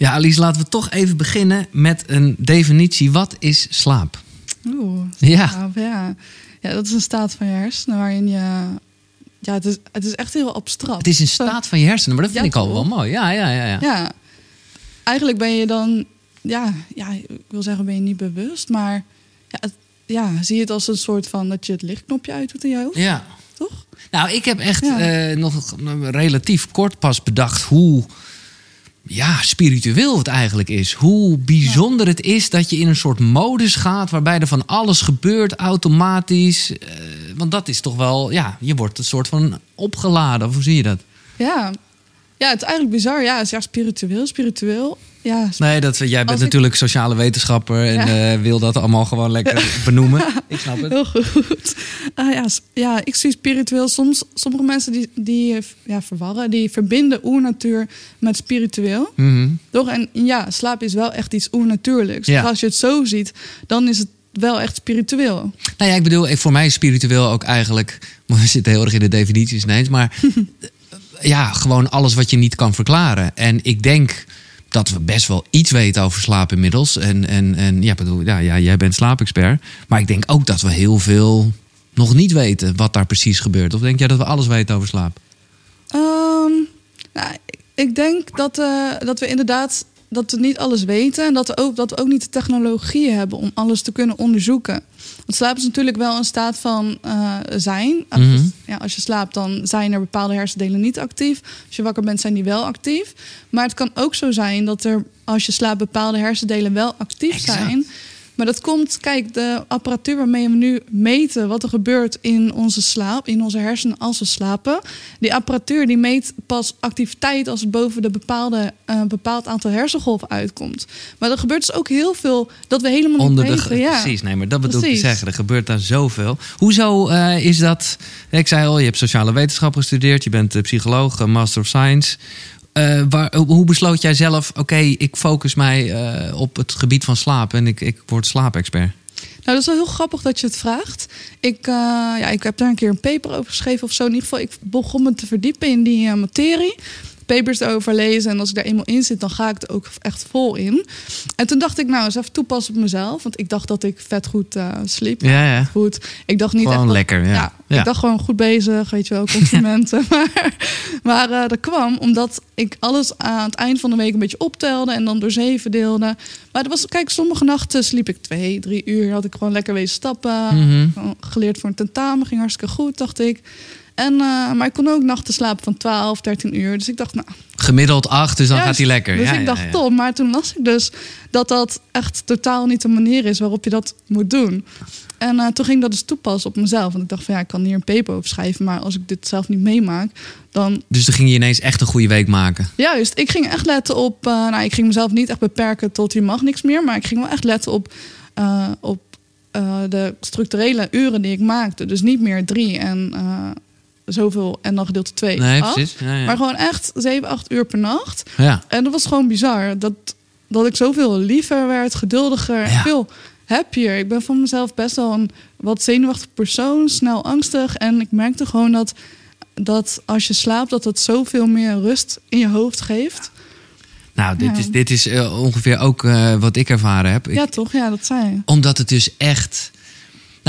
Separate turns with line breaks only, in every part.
Ja, Alice, laten we toch even beginnen met een definitie. Wat is slaap?
Oeh,
Ja.
slaap, ja. ja, dat is een staat van je hersenen waarin je... Ja, het is, het is echt heel abstract.
Het is een staat van je hersenen, maar dat vind
Ja,
ik al wel mooi. Ja, ja, ja. ja.
Ja, eigenlijk ben je dan... Ja, ja, ik wil zeggen ben je niet bewust, maar... Ja, het- ja, zie je het als een soort van dat je het lichtknopje uit doet in je hoofd,
ja.
toch?
Nou, ik heb echt
Ja.
eh, nog relatief kort pas bedacht hoe ja, spiritueel het eigenlijk is. Hoe bijzonder het is dat je in een soort modus gaat waarbij er van alles gebeurt automatisch. Eh, want dat is toch wel, ja, je wordt een soort van opgeladen. Of hoe zie je dat?
Ja, ja het is eigenlijk bizar. Ja, het is ja spiritueel, spiritueel. Ja,
Nee, dat, jij bent
ik-
natuurlijk sociale wetenschapper en
Ja.
eh, wil dat allemaal gewoon lekker benoemen. Ik snap het.
Heel goed. Ah, ja, ja, ik zie spiritueel soms. Sommige mensen die, die eh, ja, verwarren, die verbinden oernatuur met spiritueel.
Mhm.
Toch? En ja, slaap is wel echt iets oernatuurlijks.
Ja.
Dus als je het zo ziet, dan is het wel echt spiritueel.
Nou ja, ik bedoel, voor mij is spiritueel ook eigenlijk. We zitten heel erg in de definities ineens, maar ja, gewoon alles wat je niet kan verklaren. En ik denk dat we best wel iets weten over slaap inmiddels. En, en, en ja, bedoel, ja, ja, jij bent slaapexpert. Maar ik denk ook dat we heel veel nog niet weten wat daar precies gebeurt. Of denk jij dat we alles weten over slaap?
Ehm, nou, ik- ik denk dat, eh, dat we inderdaad dat we niet alles weten. En dat we, ook, dat we ook niet de technologie hebben om alles te kunnen onderzoeken. Want slaap is natuurlijk wel een staat van eh, zijn. Als,
Mhm.
ja, als je slaapt, dan zijn er bepaalde hersendelen niet actief. Als je wakker bent, zijn die wel actief. Maar het kan ook zo zijn dat er, als je slaapt, bepaalde hersendelen wel actief
Exact.
zijn. Maar dat komt, kijk, de apparatuur waarmee we nu meten wat er gebeurt in onze slaap, in onze hersenen als we slapen. Die apparatuur die meet pas activiteit als het boven de bepaalde, eh, bepaald aantal hersengolven uitkomt. Maar er gebeurt dus ook heel veel dat we helemaal
Onder
niet weten. ja.
Precies, nee, maar dat bedoel ik te zeggen. Er gebeurt daar zoveel. Hoezo eh, is dat? Ik zei al, je hebt sociale wetenschappen gestudeerd, je bent eh, psycholoog, Master of Science. Eh, waar, hoe besloot jij zelf, oké, ik focus mij eh, op het gebied van slaap en ik, ik word slaapexpert?
Nou, dat is wel heel grappig dat je het vraagt. Ik, eh, ja, ik heb daar een keer een paper over geschreven of zo. In ieder geval, ik begon me te verdiepen in die materie. Papers erover lezen. En als ik daar eenmaal in zit, dan ga ik er ook echt vol in. En toen dacht ik, nou, eens even toepassen op mezelf. Want ik dacht dat ik vet goed eh, sliep.
Ja, ja.
Goed. Ik dacht niet
Gewoon
echt
lekker, ja. Ja.
Ik dacht gewoon goed bezig, weet je wel, complimenten. maar maar eh, dat kwam omdat ik alles aan het eind van de week een beetje optelde en dan door zeven deelde. Maar dat was, kijk, sommige nachten sliep ik twee, drie uur. Had ik gewoon lekker wezen stappen.
Mhm.
Geleerd voor een tentamen, ging hartstikke goed, dacht ik. En, eh, maar ik kon ook nachten slapen van 12, 13 uur. Dus ik dacht, nou,
Gemiddeld acht, dus dan
Juist.
gaat hij lekker.
Dus
ja,
ik dacht
ja.
top. Maar toen las ik dus dat dat echt totaal niet de manier is waarop je dat moet doen. En eh, toen ging ik dat dus toepassen op mezelf. Want ik dacht van ja, ik kan hier een paper over schrijven. Maar als ik dit zelf niet meemaak, dan...
Dus dan ging je ineens echt een goede week maken.
Juist, ik ging echt letten op... eh, nou, ik ging mezelf niet echt beperken tot je mag niks meer. Maar ik ging wel echt letten op, op de structurele uren die ik maakte. Dus niet meer drie en zoveel en dan.
Nee, precies. Ja, ja.
Maar gewoon echt zeven, acht uur per nacht.
ja.
En dat was gewoon bizar. Dat, dat ik zoveel liever werd, geduldiger en veel happier. Ik ben van mezelf best wel een wat zenuwachtig persoon, snel angstig. En ik merkte gewoon dat, dat als je slaapt, dat het zoveel meer rust in je hoofd geeft.
Nou, dit
Ja.
is, dit is eh, ongeveer ook eh, wat ik ervaren heb. Ik-
ja, toch? Ja, dat zei je.
Omdat het dus echt.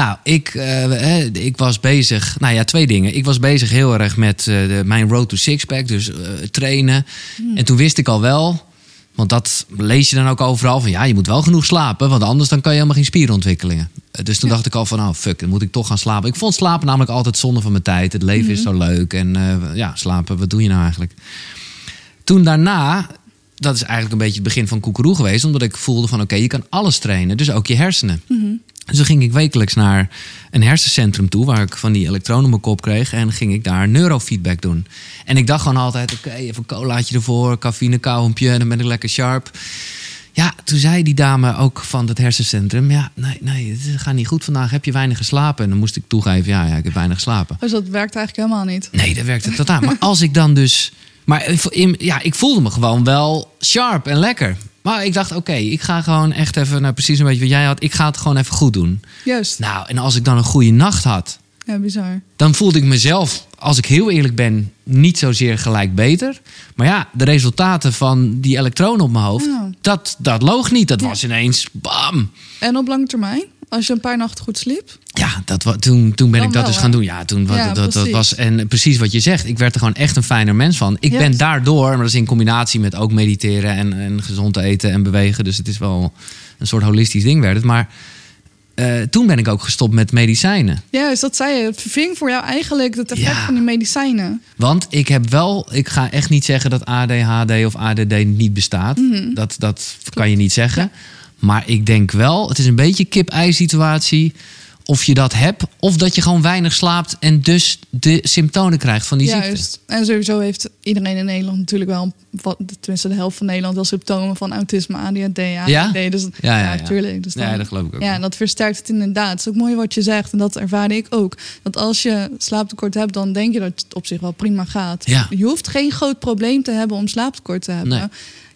Nou, ik, eh, ik was bezig. Nou ja, twee dingen. Ik was bezig heel erg met eh, de, mijn road to sixpack, dus eh, trainen. En toen wist ik al wel. Want dat lees je dan ook overal van ja, je moet wel genoeg slapen, want anders dan kan je helemaal geen spierontwikkelingen. Dus toen
Ja.
dacht ik al van, oh fuck, dan moet ik toch gaan slapen. Ik vond slapen namelijk altijd zonde van mijn tijd. Het leven is zo leuk en ja, slapen, wat doe je nou eigenlijk? Toen daarna, dat is eigenlijk een beetje het begin van koekeroe geweest, omdat ik voelde van oké, je kan alles trainen, dus ook je hersenen. Dus ging ik wekelijks naar een hersencentrum toe, waar ik van die elektronen op mijn kop kreeg. En ging ik daar neurofeedback doen. En ik dacht gewoon altijd, oké, even een colaatje ervoor, cafeïne, kauwempje, en dan ben ik lekker sharp. Ja, toen zei die dame ook van het hersencentrum, ja, nee, nee, het gaat niet goed vandaag, heb je weinig geslapen? En dan moest ik toegeven, ja, ja ik heb weinig geslapen.
Dus dat werkt eigenlijk helemaal niet.
Nee, dat werkte totaal. Maar als ik dan dus. Maar ja, ik voelde me gewoon wel sharp en lekker. Maar ik dacht, oké, ik ga gewoon echt even, nou precies een beetje wat jij had, ik ga het gewoon even goed doen.
Juist.
Nou, en als ik dan een goede nacht had,
Ja, bizar.
Dan voelde ik mezelf, als ik heel eerlijk ben, niet zozeer gelijk beter. Maar ja, de resultaten van die elektronen op mijn hoofd,
Ja.
dat, dat loog niet. Dat
Ja.
was ineens bam.
En op lange termijn? Als je een paar nachten goed sliep?
Ja, dat, toen, toen ben
Dan
ik dat
wel,
dus
hè?
gaan doen. Ja, toen
Ja,
dat, dat, was. En precies wat je zegt, ik werd er gewoon echt een fijner mens van. Ik ben daardoor, maar dat is in combinatie met ook mediteren en, en gezond eten en bewegen. Dus het is wel een soort holistisch ding werd het. Maar eh, toen ben ik ook gestopt met medicijnen.
Juist, dat zei je. Het verving voor jou eigenlijk het effect
Ja.
van die medicijnen.
Want ik heb wel, ik ga echt niet zeggen dat ADHD of ADD niet bestaat.
Mhm.
Dat, dat kan je niet zeggen. Maar ik denk wel, het is een beetje kip-ei situatie. Of je dat hebt, of dat je gewoon weinig slaapt en dus de symptomen krijgt van die ziekte.
Juist. En sowieso heeft iedereen in Nederland natuurlijk wel, wat, tenminste de helft van Nederland, wel symptomen van autisme, ADHD, ADD.
Ja?
Dus,
Ja, ja, ja.
tuurlijk. Dus dan-
Ja, dat geloof ik ook.
Ja, en dat versterkt het inderdaad. Het is ook mooi wat je zegt. En dat ervaarde ik ook. Dat als je slaaptekort hebt, dan denk je dat het op zich wel prima gaat.
Ja.
Je hoeft geen groot probleem te hebben om slaaptekort te hebben.
Nee.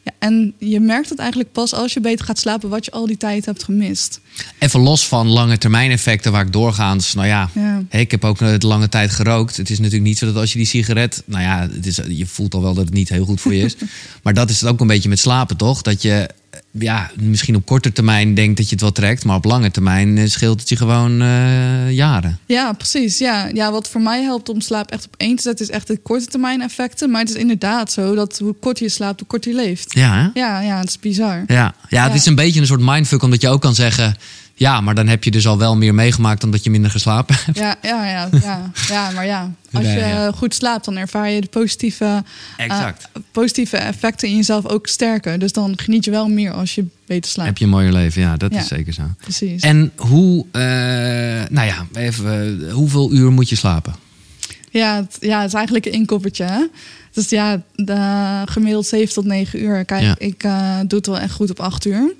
Ja, en je merkt het eigenlijk pas als je beter gaat slapen, wat je al die tijd hebt gemist.
Even los van lange termijn effecten waar ik doorgaans, nou ja, ik heb ook een lange tijd gerookt. Het is natuurlijk niet zo dat als je die sigaret, nou ja, het is, je voelt al wel dat het niet heel goed voor je is. maar dat is het ook een beetje met slapen, toch? Dat je eh, ja, misschien op korte termijn denkt dat je het wel trekt, maar op lange termijn eh, scheelt het je gewoon eh, jaren.
Ja, precies. Ja. ja, wat voor mij helpt om slaap echt op één te zetten, is echt de korte termijn effecten. Maar het is inderdaad zo dat hoe korter je slaapt, hoe korter je leeft.
Ja, hè?
Ja, ja, het is bizar.
Ja. ja, het
Ja.
is een beetje een soort mindfuck, omdat je ook kan zeggen, ja, maar dan heb je dus al wel meer meegemaakt dan dat je minder geslapen hebt.
Ja, ja, ja, ja, ja, maar ja. Als je
ja.
goed slaapt, dan ervaar je de positieve,
Exact.
eh, positieve effecten in jezelf ook sterker. Dus dan geniet je wel meer als je beter slaapt.
Heb je een mooier leven, ja, dat
Ja.
is zeker zo.
Precies.
En hoe, eh, nou ja, even, eh, hoeveel uur moet je slapen?
Ja, het, ja, het is eigenlijk een inkoppertje. Hè? Dus ja, de, gemiddeld 7 tot 9 uur. Kijk,
Ja.
ik eh, doe het wel echt goed op 8 uur.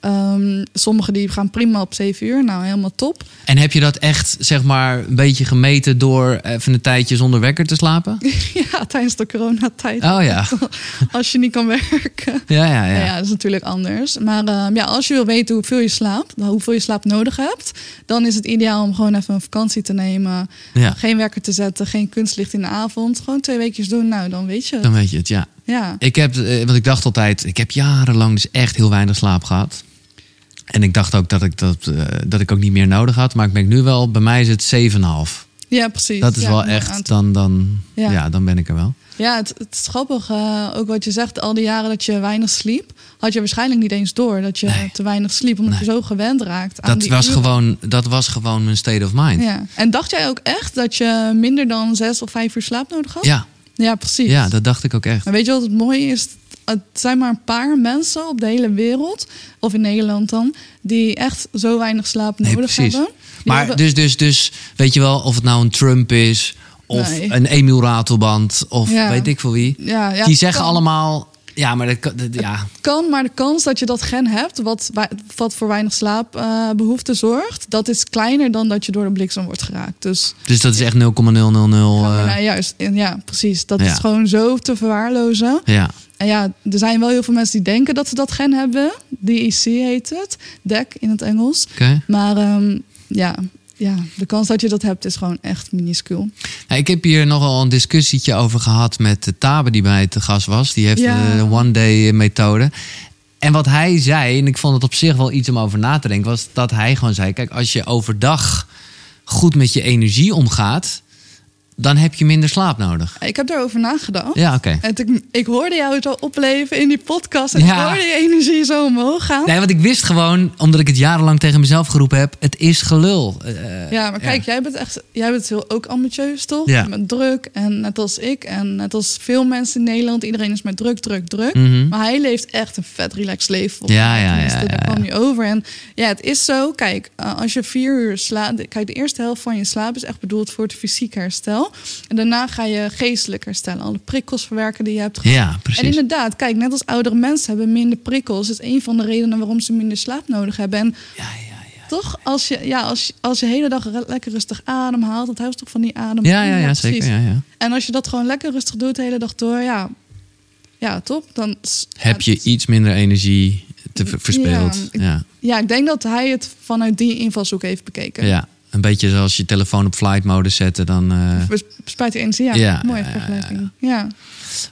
Ehm, sommigen die gaan prima op 7 uur. Nou, helemaal top.
En heb je dat echt, zeg maar, een beetje gemeten door even een tijdje zonder wekker te slapen?
ja, tijdens de coronatijd.
Oh ja,
Als je niet kan werken.
ja, ja,
Ja.
ja.
dat is natuurlijk anders. Maar ehm, ja, als je wil weten hoeveel je slaapt, hoeveel je slaap nodig hebt, dan is het ideaal om gewoon even een vakantie te nemen.
Ja,
Geen wekker te zetten, geen kunstlicht in de avond. Gewoon twee weekjes doen. Nou, dan weet je. het.
dan weet je het, ja.
Ja.
Ik heb, eh, want ik dacht altijd, ik heb jarenlang dus echt heel weinig slaap gehad. En ik dacht ook dat ik dat, eh, dat ik ook niet meer nodig had. Maar ik merk nu wel, bij mij is het 7,5.
ja, precies.
Dat is
Ja,
wel echt, dan, dan,
Ja.
ja. dan ben ik er wel.
Ja, het, het is grappig. eh, ook wat je zegt, al die jaren dat je weinig sliep, had je waarschijnlijk niet eens door dat je
Nee.
te weinig sliep, omdat
Nee.
je zo gewend raakt aan
Dat
die
was,
uren.
gewoon, dat was gewoon mijn state of mind. Ja,
Ja. En dacht jij ook echt dat je minder dan zes of vijf uur slaap nodig had?
ja,
Ja, precies.
dat dacht ik ook echt.
Maar weet je wat het mooie is? Het zijn maar een paar mensen op de hele wereld, of in Nederland dan, die echt zo weinig slaap
Nee,
nodig
precies.
hebben. Die
Maar
hebben-
dus, dus, dus, weet je wel, of het nou een Trump is, of
Nee.
een Emiel Ratelband, of
Ja.
weet ik veel wie.
ja, ja,
die zeggen
kan.
allemaal, ja, maar dat, ja,
kan, maar de kans dat je dat gen hebt, wat, wat voor weinig slaapbehoefte zorgt, dat is kleiner dan dat je door de bliksem wordt geraakt. Dus
dus dat is echt 0,000.
ja,
eh,
nou, juist, ja, precies. Dat
Ja.
is gewoon zo te verwaarlozen.
ja.
En ja, er zijn wel heel veel mensen die denken dat ze dat gen hebben. DEC heet het, DEC in het Engels.
Oké.
Maar ehm, ja, ja, de kans dat je dat hebt is gewoon echt minuscuul.
Nou, ik heb hier nogal een discussietje over gehad met Tabe die bij te gast was. Die heeft
Ja.
de one-day methode. En wat hij zei, en ik vond het op zich wel iets om over na te denken, was dat hij gewoon zei: Kijk, als je overdag goed met je energie omgaat, dan heb je minder slaap nodig.
Ik heb daarover nagedacht.
Ja, oké.
En ik, ik hoorde jou het al opleven in die podcast. En
Ja.
ik hoorde je energie zo omhoog gaan.
Nee, want ik wist gewoon, omdat ik het jarenlang tegen mezelf geroepen heb: het is gelul. Eh,
Ja, maar kijk, jij bent echt, jij bent heel ook ambitieus, toch?
Ja.
Met druk en net als ik en net als veel mensen in Nederland, iedereen is met druk, druk, druk.
mhm.
Maar hij leeft echt een vet relaxed leven.
Ja, ja, ja,
Daar kwam je over. En ja, het is zo. Kijk, eh, als je vier uur slaapt. Kijk, de eerste helft van je slaap is echt bedoeld voor het fysiek herstel. En daarna ga je geestelijk herstellen. Alle prikkels verwerken die je hebt gehad.
Ja,
En
precies.
inderdaad, kijk, net als oudere mensen hebben minder prikkels. Dat is een van de redenen waarom ze minder slaap nodig hebben. En
Ja, ja, ja.
toch, als je, ja, als, je- als je de hele dag lekker rustig ademhaalt, dat houdt toch van die adem.
Ja, ja, ja, zeker. Ja, ja.
En als je dat gewoon lekker rustig doet de hele dag door, ja, ja top. Dan
Heb je iets minder energie te ver- verspeeld.
Ja,
Ja,
ik denk dat hij het vanuit die invalshoek heeft bekeken.
ja. Een beetje zoals je telefoon op flight mode zetten. Dan, eh,
Bes- Bespaart die energie, ja.
Ja,
Mooie
ja,
vergelijking. Ja.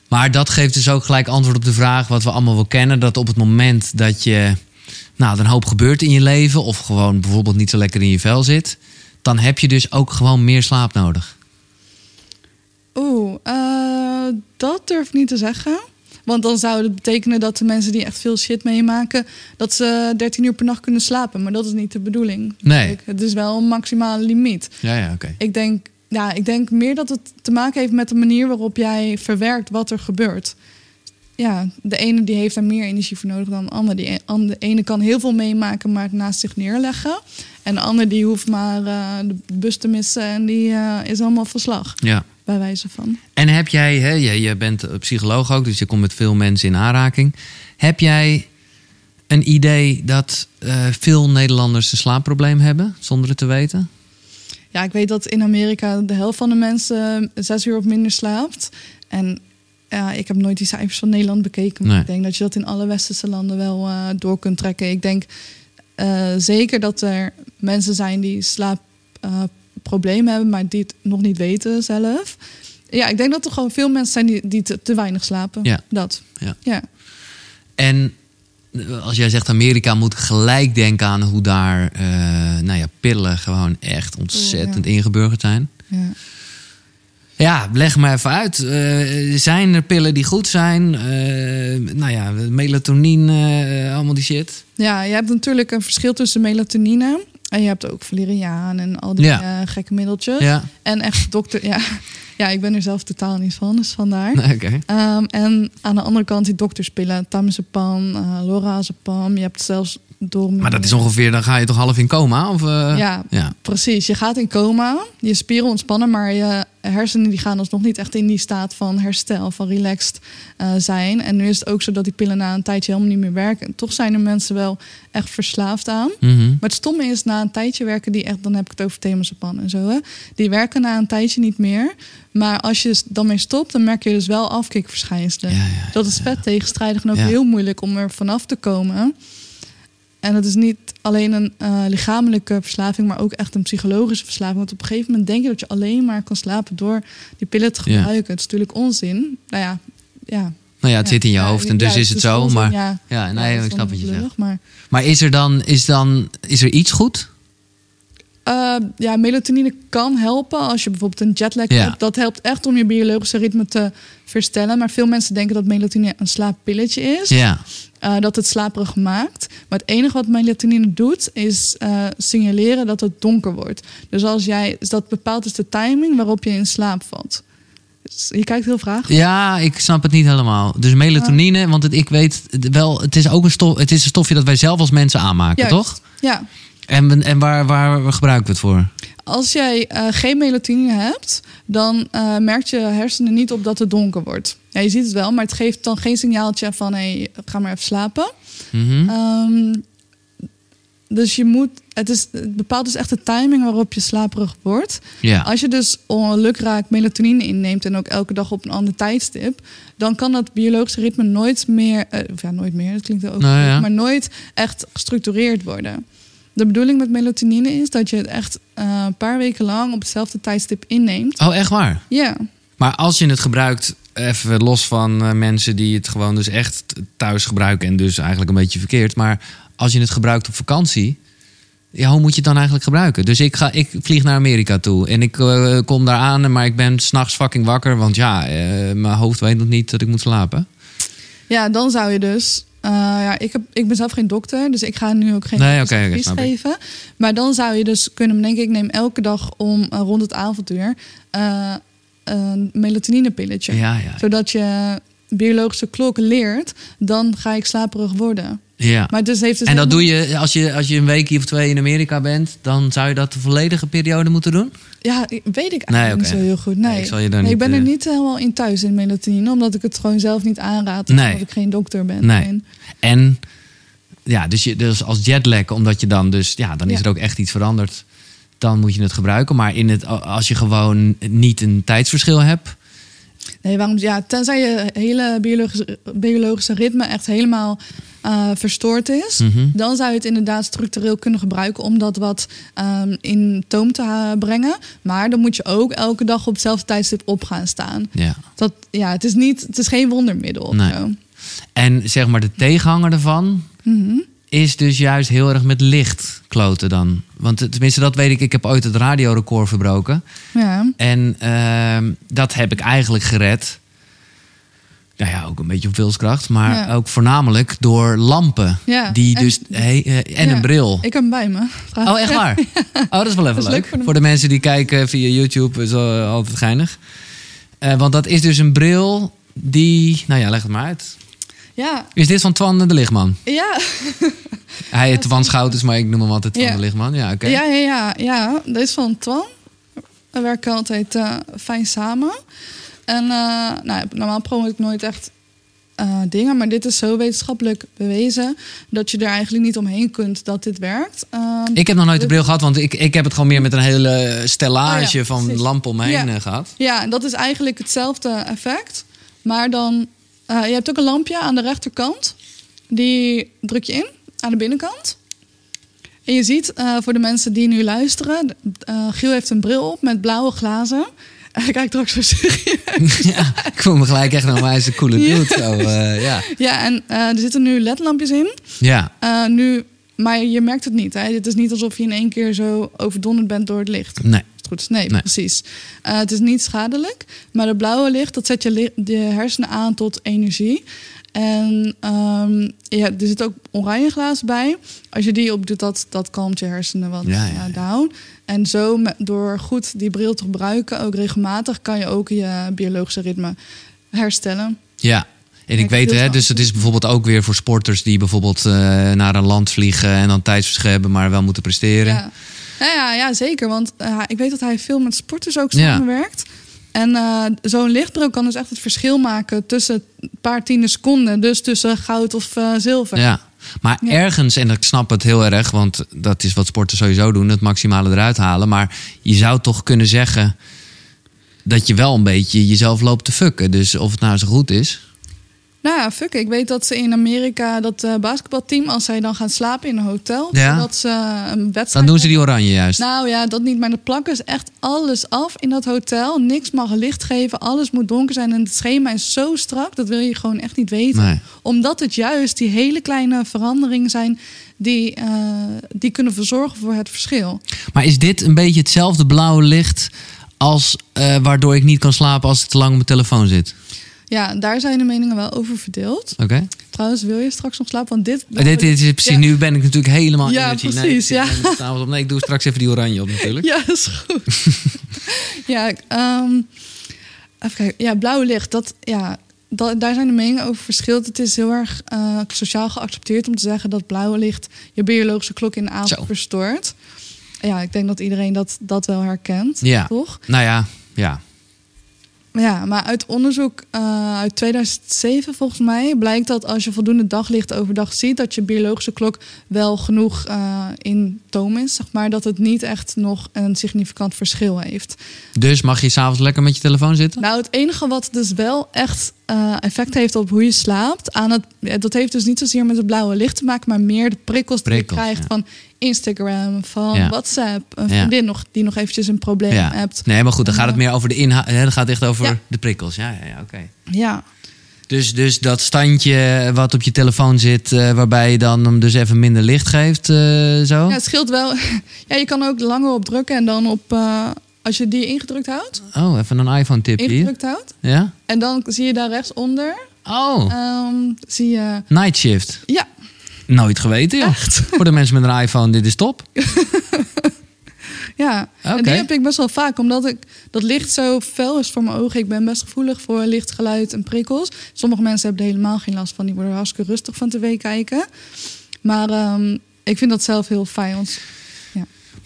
Maar dat geeft dus ook gelijk antwoord op de vraag wat we allemaal wel kennen. Dat op het moment dat je nou, een hoop gebeurt in je leven. Of gewoon bijvoorbeeld niet zo lekker in je vel zit. Dan heb je dus ook gewoon meer slaap nodig.
Oeh, eh, dat durf ik niet te zeggen. Want dan zou het betekenen dat de mensen die echt veel shit meemaken... dat ze 13 uur per nacht kunnen slapen. Maar dat is niet de bedoeling.
Nee.
Het is wel een maximale limiet.
Ja, ja, oké.
Ik denk, ja, ik denk meer dat het te maken heeft met de manier waarop jij verwerkt wat er gebeurt. Ja, de ene die heeft daar meer energie voor nodig dan de ander. Die an- de ene kan heel veel meemaken, maar het naast zich neerleggen. En de ander die hoeft maar eh, de bus te missen en die eh, is allemaal verslag,
Ja.
Bij wijze van.
En heb jij, hè, je, je bent psycholoog ook, dus je komt met veel mensen in aanraking. Heb jij een idee dat eh, veel Nederlanders een slaapprobleem hebben, zonder het te weten?
Ja, ik weet dat in Amerika de helft van de mensen zes uur of minder slaapt. En ja, ik heb nooit die cijfers van Nederland bekeken. Maar
Nee.
ik denk dat je dat in alle westerse landen wel eh, door kunt trekken. Ik denk eh, zeker dat er mensen zijn die slaapproblemen hebben, maar die het nog niet weten zelf. Ja, ik denk dat er gewoon veel mensen zijn die, die te, te weinig slapen.
Ja.
Dat.
Ja.
ja.
En eh, als jij zegt Amerika, moet ik gelijk denken aan hoe daar eh, nou ja, pillen gewoon echt ontzettend ingeburgerd zijn.
ja.
Ja, leg me even uit. Eh, zijn er pillen die goed zijn? Nou ja, melatonine, allemaal die shit.
Ja, je hebt natuurlijk een verschil tussen melatonine en je hebt ook valeriaan en al die
Ja.
eh, gekke middeltjes.
Ja,
En echt dokter, ja. ja, ik ben er zelf totaal niet van, dus vandaar. Ehm, en aan de andere kant die dokterspillen, tamazepam, uh, lorazepam. Je hebt zelfs door.
Maar dat is ongeveer, dan ga je toch half in coma? Of, eh?
Ja,
ja.
precies. Je gaat in coma, je spieren ontspannen, maar je hersenen die gaan alsnog niet echt in die staat van herstel, van relaxed eh, zijn. En nu is het ook zo dat die pillen na een tijdje helemaal niet meer werken. En toch zijn er mensen wel echt verslaafd aan.
Mhm.
Maar het stomme is, na een tijdje werken die echt, dan heb ik het over temazepam en zo, hè, die werken na een tijdje niet meer. Maar als je dan mee stopt, dan merk je dus wel afkikverschijnselen.
Ja, ja,
dat is vet tegenstrijdig en ook heel moeilijk om er vanaf te komen. En het is niet alleen een eh, lichamelijke verslaving, maar ook echt een psychologische verslaving. Want op een gegeven moment denk je dat je alleen maar kan slapen door die pillen te gebruiken. Het is natuurlijk onzin. Nou ja, ja.
Nou ja, het
Ja,
zit in je hoofd en dus is het zo.
onzin,
Maar
ja.
ja, nee, ik snap wat je zegt.
Maar
is er dan, is dan, is er iets goed?
Uh, ja, melatonine kan helpen als je bijvoorbeeld een jetlag
Ja.
hebt. Dat helpt echt om je biologische ritme te verstellen. Maar veel mensen denken dat melatonine een slaappilletje is.
Ja,
Uh, dat het slaperig maakt. Maar het enige wat melatonine doet, is uh, signaleren dat het donker wordt. Dus als jij, dus dat bepaalt dus de timing waarop je in slaap valt. Dus je kijkt heel vraag.
ja, ik snap het niet helemaal. Dus melatonine, want het, ik weet wel, het is ook een stof, het is een stofje dat wij zelf als mensen aanmaken,
Juist.
toch?
Ja.
En, en waar, waar gebruiken we het voor?
Als jij uh, geen melatonine hebt, dan uh, merkt je hersenen niet op dat het donker wordt. Ja, je ziet het wel, maar het geeft dan geen signaaltje van hé, hey, ga maar even slapen.
Mhm.
Um, dus je moet, het, is, het bepaalt dus echt de timing waarop je slaperig wordt.
Ja.
Als je dus lukraak melatonine inneemt en ook elke dag op een ander tijdstip, dan kan dat biologische ritme nooit meer, uh, of ja, nooit meer, dat klinkt ook
Nou,
goed,
ja.
maar nooit echt gestructureerd worden. De bedoeling met melatonine is dat je het echt uh, een paar weken lang op hetzelfde tijdstip inneemt.
Oh, echt waar?
Ja.
Maar als je het gebruikt, even los van uh, mensen die het gewoon dus echt thuis gebruiken en dus eigenlijk een beetje verkeerd. Maar als je het gebruikt op vakantie, ja, hoe moet je het dan eigenlijk gebruiken? Dus ik, ga, ik vlieg naar Amerika toe en ik uh, kom daar aan, maar ik ben s'nachts fucking wakker, want ja, mijn hoofd weet nog niet dat ik moet slapen.
Ja, dan zou je dus uh, ja, ik, heb, ik ben zelf geen dokter, dus ik ga nu ook geen
nee, okay,
advies okay, geven. Maar dan zou je dus kunnen denken, ik neem elke dag om uh, rond het avonduur uh, een melatoninepilletje.
Ja, ja.
Zodat je biologische klok leert, dan ga ik slaperig worden.
Ja.
Maar dus heeft het
en dat doe je als, je als je een weekje of twee in Amerika bent, dan zou je dat de volledige periode moeten doen?
Ja, weet ik eigenlijk
nee, okay.
niet zo heel goed. Nee,
nee ik, zal je daar
nee,
niet,
ik ben er
uh...
niet helemaal in thuis in melatonine, omdat ik het gewoon zelf niet aanraad.
Nee.
Omdat ik geen dokter ben.
Nee. En ja, dus, je, dus als jetlag, omdat je dan dus, ja, dan is ja. er ook echt iets veranderd. Dan moet je het gebruiken. Maar in het, als je gewoon niet een tijdsverschil hebt.
Nee, waarom? Ja, tenzij je hele biologische, biologische ritme echt helemaal eh, verstoord is,
Mhm.
dan zou je het inderdaad structureel kunnen gebruiken om dat wat ehm, in toom te ha- brengen. Maar dan moet je ook elke dag op hetzelfde tijdstip op gaan staan.
Ja.
Dat, ja, het is, niet, het is geen wondermiddel.
Nee. En zeg maar de tegenhanger ervan
Mhm.
Is dus juist heel erg met licht kloten dan. Want eh, tenminste, dat weet ik. Ik heb ooit het radiorecord verbroken.
Ja.
En ehm, dat heb ik eigenlijk gered. Nou ja, ook een beetje op wilskracht. Maar
Ja.
ook voornamelijk door lampen.
Ja,
Die
en-
dus, hey, en
Ja.
een bril.
Ik heb hem bij me.
Oh, echt waar? Oh, dat is wel even
is
leuk.
leuk voor de-
voor de mensen die kijken via YouTube is altijd geinig. Eh, want dat is dus een bril die... Nou ja, leg het maar uit.
Ja,
Is dit van Twan de Lichtman?
ja.
Hij heet Twan Schouters, maar ik noem hem altijd Twan
Ja.
de Lichtman. Ja, oké.
Ja, ja, ja, ja. Dat is van Twan. We werken altijd eh, fijn samen. En eh, nou, normaal promote ik nooit echt eh, dingen, maar dit is zo wetenschappelijk bewezen dat je er eigenlijk niet omheen kunt dat dit werkt. Ehm,
Ik heb nog nooit de bril gehad, want ik, ik heb het gewoon meer met een hele stellage
Oh ja,
van
precies.
lampen om me heen
Ja.
eh, gehad.
Ja, en dat is eigenlijk hetzelfde effect. Maar dan, eh, je hebt ook een lampje aan de rechterkant. Die druk je in aan de binnenkant. En je ziet eh, voor de mensen die nu luisteren, eh, Giel heeft een bril op met blauwe glazen. Hij kijkt straks zo serieus.
ja, ik voel me gelijk echt, maar hij is een coole
Ja.
dude. Zo, eh, ja.
Ja, en er zitten nu ledlampjes in.
ja,
nu, maar je merkt het niet. Hè? Het is niet alsof je in één keer zo overdonderd bent door het licht.
nee.
Het goed is? Nee,
Nee.
precies. Eh, het is niet schadelijk. Maar het blauwe licht, dat zet je de hersenen aan tot energie. En ehm, ja, er zit ook oranje glazen bij. Als je die opdoet, dat, dat kalmt je hersenen wat
Ja, ja,
eh, down. En zo, met, door goed die bril te gebruiken, ook regelmatig, kan je ook je biologische ritme herstellen.
Ja. En ik weet, hè, dus het is bijvoorbeeld ook weer voor sporters die bijvoorbeeld eh, naar een land vliegen en dan tijdsverschil hebben, maar wel moeten presteren.
Ja, ja, ja, ja zeker. Want eh, ik weet dat hij veel met sporters ook
Ja.
samenwerkt. En eh, zo'n lichtbril kan dus echt het verschil maken tussen een paar tiende seconden. Dus tussen goud of eh, zilver.
Ja. Maar
Ja.
ergens, en ik snap het heel erg, want dat is wat sporten sowieso doen, het maximale eruit halen. Maar je zou toch kunnen zeggen dat je wel een beetje jezelf loopt te fucken. Dus of het nou zo goed is.
Nou ja, fuck. Ik weet dat ze in Amerika, dat eh, basketbalteam, als zij dan gaan slapen in een hotel,
Ja.
dat ze een wedstrijd.
Dan doen ze die oranje juist.
Nou ja, dat niet. Maar de plakken is echt alles af in dat hotel. Niks mag licht geven. Alles moet donker zijn. En het schema is zo strak. Dat wil je gewoon echt niet weten.
Nee.
Omdat het juist die hele kleine veranderingen zijn... die, eh, die kunnen verzorgen voor het verschil.
Maar is dit een beetje hetzelfde blauwe licht als eh, waardoor ik niet kan slapen als ik te lang op mijn telefoon zit?
Ja, daar zijn de meningen wel over verdeeld.
Oké.
Trouwens, wil je straks nog slapen? Want dit...
Dit, dit is precies,
Ja.
nu ben ik natuurlijk helemaal
Ja,
energy.
precies,
nee,
ja.
ik- op. nee, ik doe straks even die oranje op natuurlijk.
Ja, dat is goed. ja, ehm, even kijken. Ja, blauw licht. Dat, ja, da- daar zijn de meningen over verschillend. Het is heel erg eh, sociaal geaccepteerd om te zeggen dat blauw licht je biologische klok in de avond
Zo.
verstoort. Ja, ik denk dat iedereen dat, dat wel herkent,
Ja.
toch?
Nou ja, ja.
Ja, maar uit onderzoek eh, uit 2007 volgens mij blijkt dat als je voldoende daglicht overdag ziet, dat je biologische klok wel genoeg eh, in toom is, zeg maar, dat het niet echt nog een significant verschil heeft.
Dus mag je s'avonds lekker met je telefoon zitten?
Nou, het enige wat dus wel echt eh, effect heeft op hoe je slaapt, aan het, dat heeft dus niet zozeer met het blauwe licht te maken, maar meer de prikkels,
Prikkels,
die je krijgt
ja.
van Instagram, van
Ja.
WhatsApp, een
Ja.
vriendin nog, die nog eventjes een probleem
ja.
hebt.
Nee, maar goed, dan
En,
gaat het
eh,
meer over de inhoud. Dan gaat het echt over de prikkels. Ja, ja, ja oké.
Ja,
Dus, dus dat standje wat op je telefoon zit, eh, waarbij je dan hem dus even minder licht geeft, eh, zo?
Ja, het scheelt wel. Ja, je kan ook langer op drukken en dan op. als je die ingedrukt houdt,
Oh, even een iPhone-tip hier.
ingedrukt houdt.
Ja?
En dan zie je daar rechtsonder.
Oh,
ehm, zie je.
Night Shift.
Ja,
Nooit geweten,
echt.
Voor de mensen met een iPhone, dit is top.
Ja. En die heb ik best wel vaak, omdat ik dat licht zo fel is voor mijn ogen. Ik ben best gevoelig voor licht, geluid en prikkels. Sommige mensen hebben er helemaal geen last van. Die worden hartstikke rustig van tv kijken. Maar ehm, ik vind dat zelf heel fijn. Want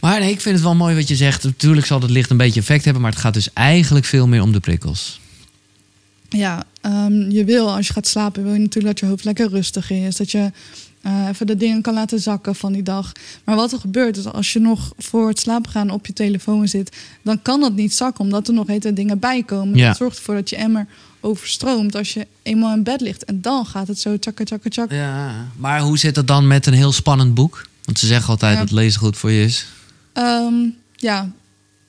Maar nee, ik vind het wel mooi wat je zegt. Natuurlijk zal het licht een beetje effect hebben, maar het gaat dus eigenlijk veel meer om de prikkels.
Ja, ehm, je wil als je gaat slapen, wil je natuurlijk dat je hoofd lekker rustig is. Dat je eh, even de dingen kan laten zakken van die dag. Maar wat er gebeurt is als je nog voor het slapen gaan op je telefoon zit, dan kan dat niet zakken, omdat er nog hele dingen bij komen.
Ja.
Dat zorgt ervoor dat je emmer overstroomt als je eenmaal in bed ligt. En dan gaat het zo tjakka, tjakka, tjak.
Ja, maar hoe zit het dan met een heel spannend boek? Want ze zeggen altijd
Ja.
dat lezen goed voor je is.
Ehm, ja,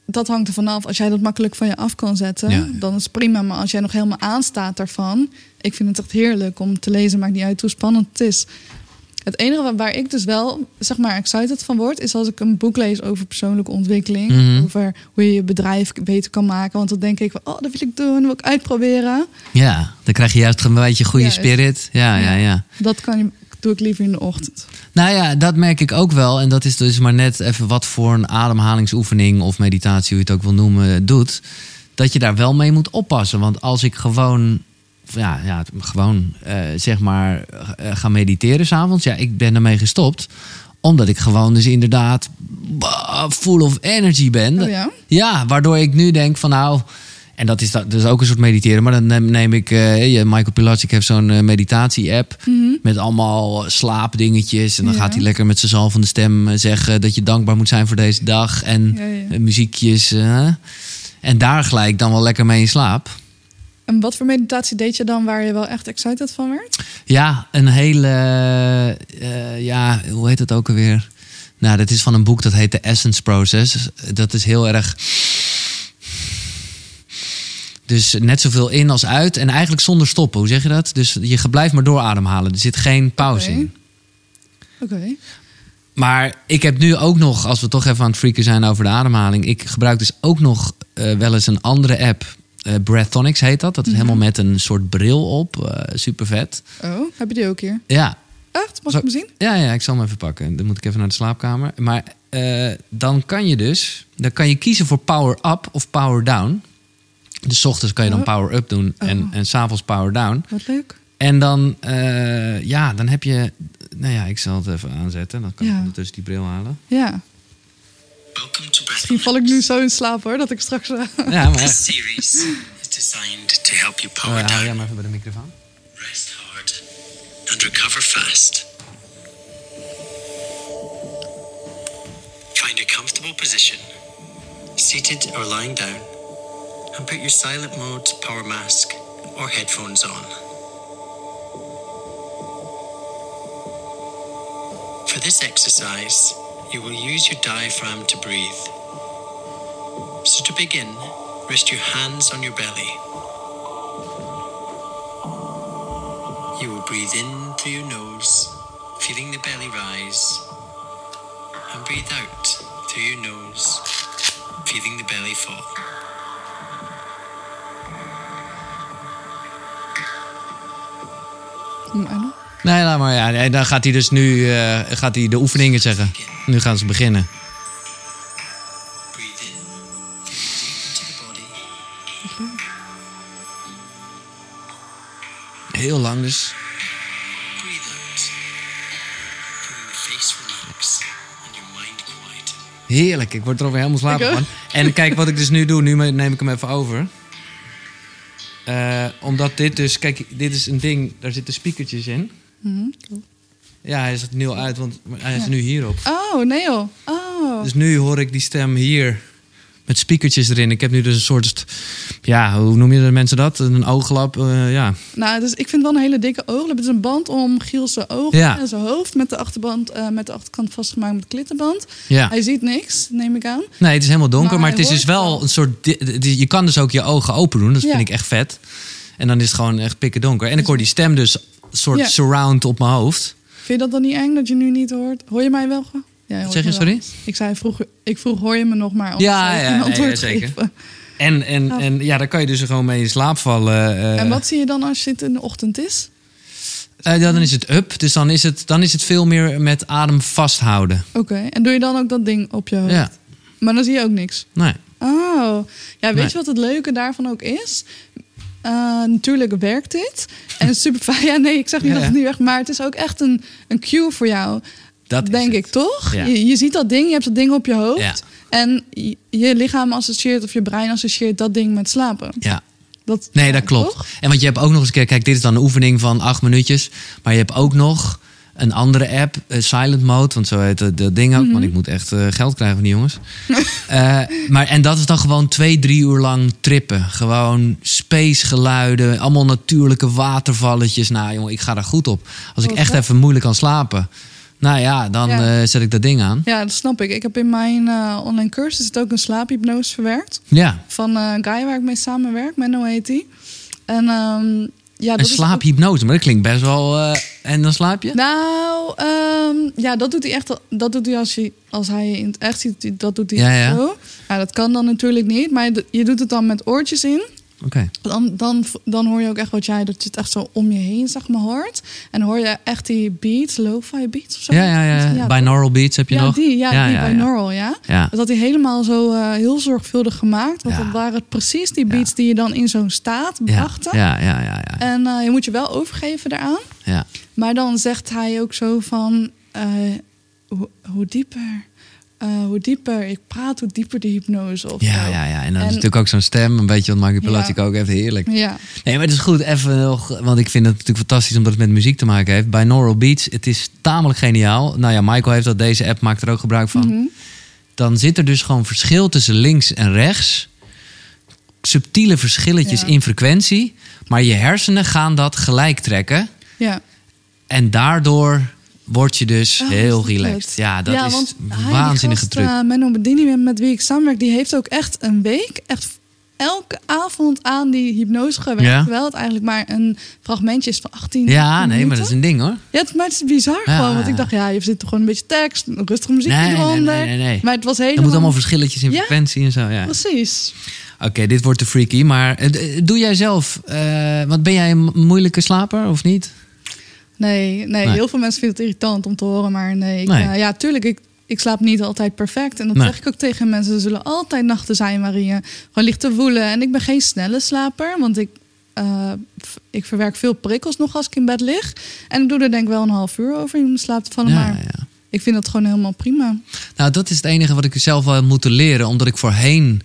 dat hangt er vanaf. Als jij dat makkelijk van je af kan zetten,
Ja.
dan is het prima. Maar als jij nog helemaal aanstaat daarvan, ik vind het echt heerlijk om te lezen. Maakt niet uit hoe spannend het is. Het enige waar, ik dus wel, zeg maar, excited van word, is als ik een boek lees over persoonlijke ontwikkeling.
Mhm.
Over hoe je je bedrijf beter kan maken. Want dan denk ik van, oh, dat wil ik doen, dat wil ik uitproberen.
Ja, dan krijg je juist een beetje goede spirit. Ja, ja,
Ja.
ja.
Dat kan je, doe ik liever in de ochtend.
Nou ja, dat merk ik ook wel. En dat is dus maar net even wat voor een ademhalingsoefening of meditatie, hoe je het ook wil noemen, doet. Dat je daar wel mee moet oppassen. Want als ik gewoon, ja, ja gewoon eh, zeg maar eh, ga mediteren s'avonds, ja, ik ben ermee gestopt. Omdat ik gewoon dus inderdaad full of energy ben.
Oh ja?
Ja, waardoor ik nu denk van nou... En dat is, dat, dus ook een soort mediteren. Maar dan neem, neem ik... je- Michael Pilatschik heeft zo'n meditatie-app... met allemaal slaapdingetjes. En dan
Ja.
gaat hij lekker met zijn zalvende stem eh, zeggen... dat je dankbaar moet zijn voor deze dag. En
Ja,
muziekjes. en daar gelijk dan wel lekker mee in slaap.
En wat voor meditatie deed je dan waar je wel echt excited van werd?
Ja, een hele... eh, ja, hoe heet het ook alweer? Nou, dat is van een boek dat heet The Essence Process. Dat is heel erg... Dus net zoveel in als uit. En eigenlijk zonder stoppen. Hoe zeg je dat? Dus je blijft maar doorademhalen. Er zit geen pauze in.
Oké.
Maar ik heb nu ook nog, als we toch even aan het freaken zijn over de ademhaling. Ik gebruik dus ook nog eh, wel eens een andere app. Eh Breathonics heet dat. Dat is helemaal met een soort bril op. eh super vet.
Oh, heb je die ook hier?
Ja,
Echt? Mag
Zo-
ik hem zien?
Ja, ja, ik zal hem even pakken. Dan moet ik even naar de slaapkamer. Maar eh, dan kan je dus... Dan kan je kiezen voor power up of power down. Dus ochtends kan je dan
Oh.
power up doen en,
Oh.
en s'avonds power down.
Wat leuk.
En dan, ja, dan heb je... Nou ja, ik zal het even aanzetten. Dan kan ik ondertussen die bril halen.
Ja.
Welcome to
Misschien val ik nu zo in slaap hoor, dat ik straks... eh,
Ja, maar...
This series is designed to help you
Oh,
power
ja, hou jij
down,
maar even bij de microfoon.
rest hard, and recover fast. Find a comfortable position, seated or lying down, and put your silent mode power mask or headphones on. For this exercise, you will use your diaphragm to breathe. So to begin, rest your hands on your belly. You will breathe in through your nose, feeling the belly rise, and breathe out through your nose, feeling the belly fall.
Mm, dan?
Nee, nou, maar ja, dan gaat hij dus nu eh, gaat hij de oefeningen zeggen. Nu gaan ze beginnen. Heel lang dus. Heerlijk, ik word er alweer helemaal slaperig
Ik
van. En kijk wat ik dus nu doe, nu neem ik hem even over. Eh, omdat dit dus, kijk, dit is een ding, daar zitten speakertjes in.
Mhm, cool.
Ja, hij zet nu al uit, want hij is
Ja.
nu hierop.
Oh, nee joh. Oh.
Dus nu hoor ik die stem hier met speakertjes erin. Ik heb nu dus een soort, ja, hoe noem je de mensen dat? Een ooglap, eh, ja.
Nou, dus ik vind wel een hele dikke ooglap. Het is een band om Giels zijn ogen
Ja.
en zijn hoofd met de, achterband, eh, met de achterkant vastgemaakt met klittenband.
ja.
Hij ziet niks, neem ik aan.
Nee, het is helemaal donker,
Maar
het is dus wel
wel.
een soort. Je kan dus ook je ogen open doen. Dat
Ja.
vind ik echt vet. En dan is het gewoon echt pikken donker. En ik hoor die stem dus soort
Ja.
surround op mijn hoofd.
Vind je dat dan niet eng dat je nu niet hoort? Hoor je mij wel? Ja,
Zeg je, sorry?
Ik zei vroeger, ik vroeg hoor je me nog maar
Ja, ja,
een
nee,
antwoord
ja, zeker.
geven.
En, en,
Ja.
en ja, dan kan je dus gewoon mee in slaap vallen. eh.
En wat zie je dan als het in de ochtend is?
Ja, dan is het up. Dus dan is het, dan is het veel meer met adem vasthouden.
Oké, en doe je dan ook dat ding op je hoofd?
Ja.
Maar dan zie je ook niks.
Nee.
Oh, ja, weet
Nee.
je wat het leuke daarvan ook is? Eh, natuurlijk werkt dit. En super fijn. Ja, nee, ik zeg niet
Ja,
dat het niet werkt, maar het is ook echt een, een cue voor jou.
Dat
denk ik toch?
Ja.
Je, je ziet dat ding, je hebt dat ding op je hoofd.
Ja.
En je, je lichaam associeert of je brein associeert dat ding met slapen.
Ja.
Dat,
Nee, dat klopt.
toch?
En want je hebt ook nog eens kijk, dit is dan een oefening van acht minuutjes. Maar je hebt ook nog een andere app, eh, Silent Mode, want zo heet dat, dat ding ook.
Mhm.
Want ik moet echt eh, geld krijgen van die jongens. Eh, maar, en dat is dan gewoon twee, drie uur lang trippen. Gewoon space geluiden, allemaal natuurlijke watervalletjes. Nou jongen, ik ga daar goed op. Als ik
Oh,
echt even moeilijk kan slapen, nou ja, dan
Ja.
zet ik dat ding aan.
Ja, dat snap ik. Ik heb in mijn online cursus het ook een slaaphypnose verwerkt.
Ja,
Van een guy waar ik mee samenwerk, Menno heet hij. En ehm, ja, dat
een slaaphypnose, maar dat klinkt best wel... en dan slaap je?
Nou, ehm, ja, dat doet hij echt. Dat doet hij als, je, als hij in het echt ziet. Dat doet hij
Ja, ja.
zo. Ja, dat kan dan natuurlijk niet. Maar je, doet het dan met oortjes in.
Oké.
Dan, dan, dan hoor je ook echt wat jij. Dat je het echt zo om je heen zeg maar hoort. En hoor je echt die beats, lo-fi beats of zo.
Ja, ja, ja. Binaural beats heb je
ja,
nog?
die, ja,
Ja,
die
ja,
binaural, ja. Dat had hij helemaal zo eh, heel zorgvuldig gemaakt. Want dat waren precies die beats die je dan in zo'n staat brachten.
ja, ja, ja, ja.
En eh, je moet je wel overgeven daaraan.
ja.
Maar dan zegt hij ook zo van... eh, hoe, hoe dieper... eh, hoe dieper ik praat, hoe dieper de hypnose. Of
Ja, ja, ja. En dan is natuurlijk ook zo'n stem, een beetje wat manipulatie
Ja.
ook echt heerlijk.
Ja,
Nee, maar het is goed, even nog, want ik vind het natuurlijk fantastisch omdat het met muziek te maken heeft. Binaural Beats, het is tamelijk geniaal. Nou ja, Michael heeft dat, deze app maakt er ook gebruik van.
Mhm.
Dan zit er dus gewoon verschil tussen links en rechts. Subtiele verschilletjes
Ja.
in frequentie. Maar je hersenen gaan dat gelijk trekken.
ja.
En daardoor word je dus
Oh,
heel relaxed.
het?
Ja, dat is
want
waanzinnige truc.
eh, Menno Bedini, met wie ik samenwerk, die heeft ook echt een week, echt elke avond aan die hypnose gewerkt.
Ja.
Terwijl het eigenlijk maar een fragmentje is van 18
ja, nee, maar dat is een ding hoor.
Ja, het, maar het is bizar
Ja.
gewoon. Want ik dacht, ja, je zit toch gewoon een beetje tekst, rustige muziek
Nee,
eronder.
nee, nee, nee.
Maar het was
Er
helemaal...
moeten allemaal verschilletjes in
Ja.
frequentie en zo. Ja.
Precies.
Oké, dit wordt te freaky. Maar eh, doe jij zelf... eh, wat ben jij een mo- moeilijke slaper of niet?
Nee, nee,
Nee.
heel veel mensen vinden het irritant om te horen. Maar nee, ik,
Nee.
eh, ja, tuurlijk, ik, ik slaap niet altijd perfect. En dat
Nee.
zeg ik ook tegen mensen. Er zullen altijd nachten zijn waarin je gewoon ligt te woelen. En ik ben geen snelle slaper, want ik, eh, ik verwerk veel prikkels nog als ik in bed lig. En ik doe er denk ik wel een half uur over in slaap te vallen.
Ja,
maar
ja.
ik vind dat gewoon helemaal prima.
Nou, dat is het enige wat ik zelf wel moeten leren. Omdat ik voorheen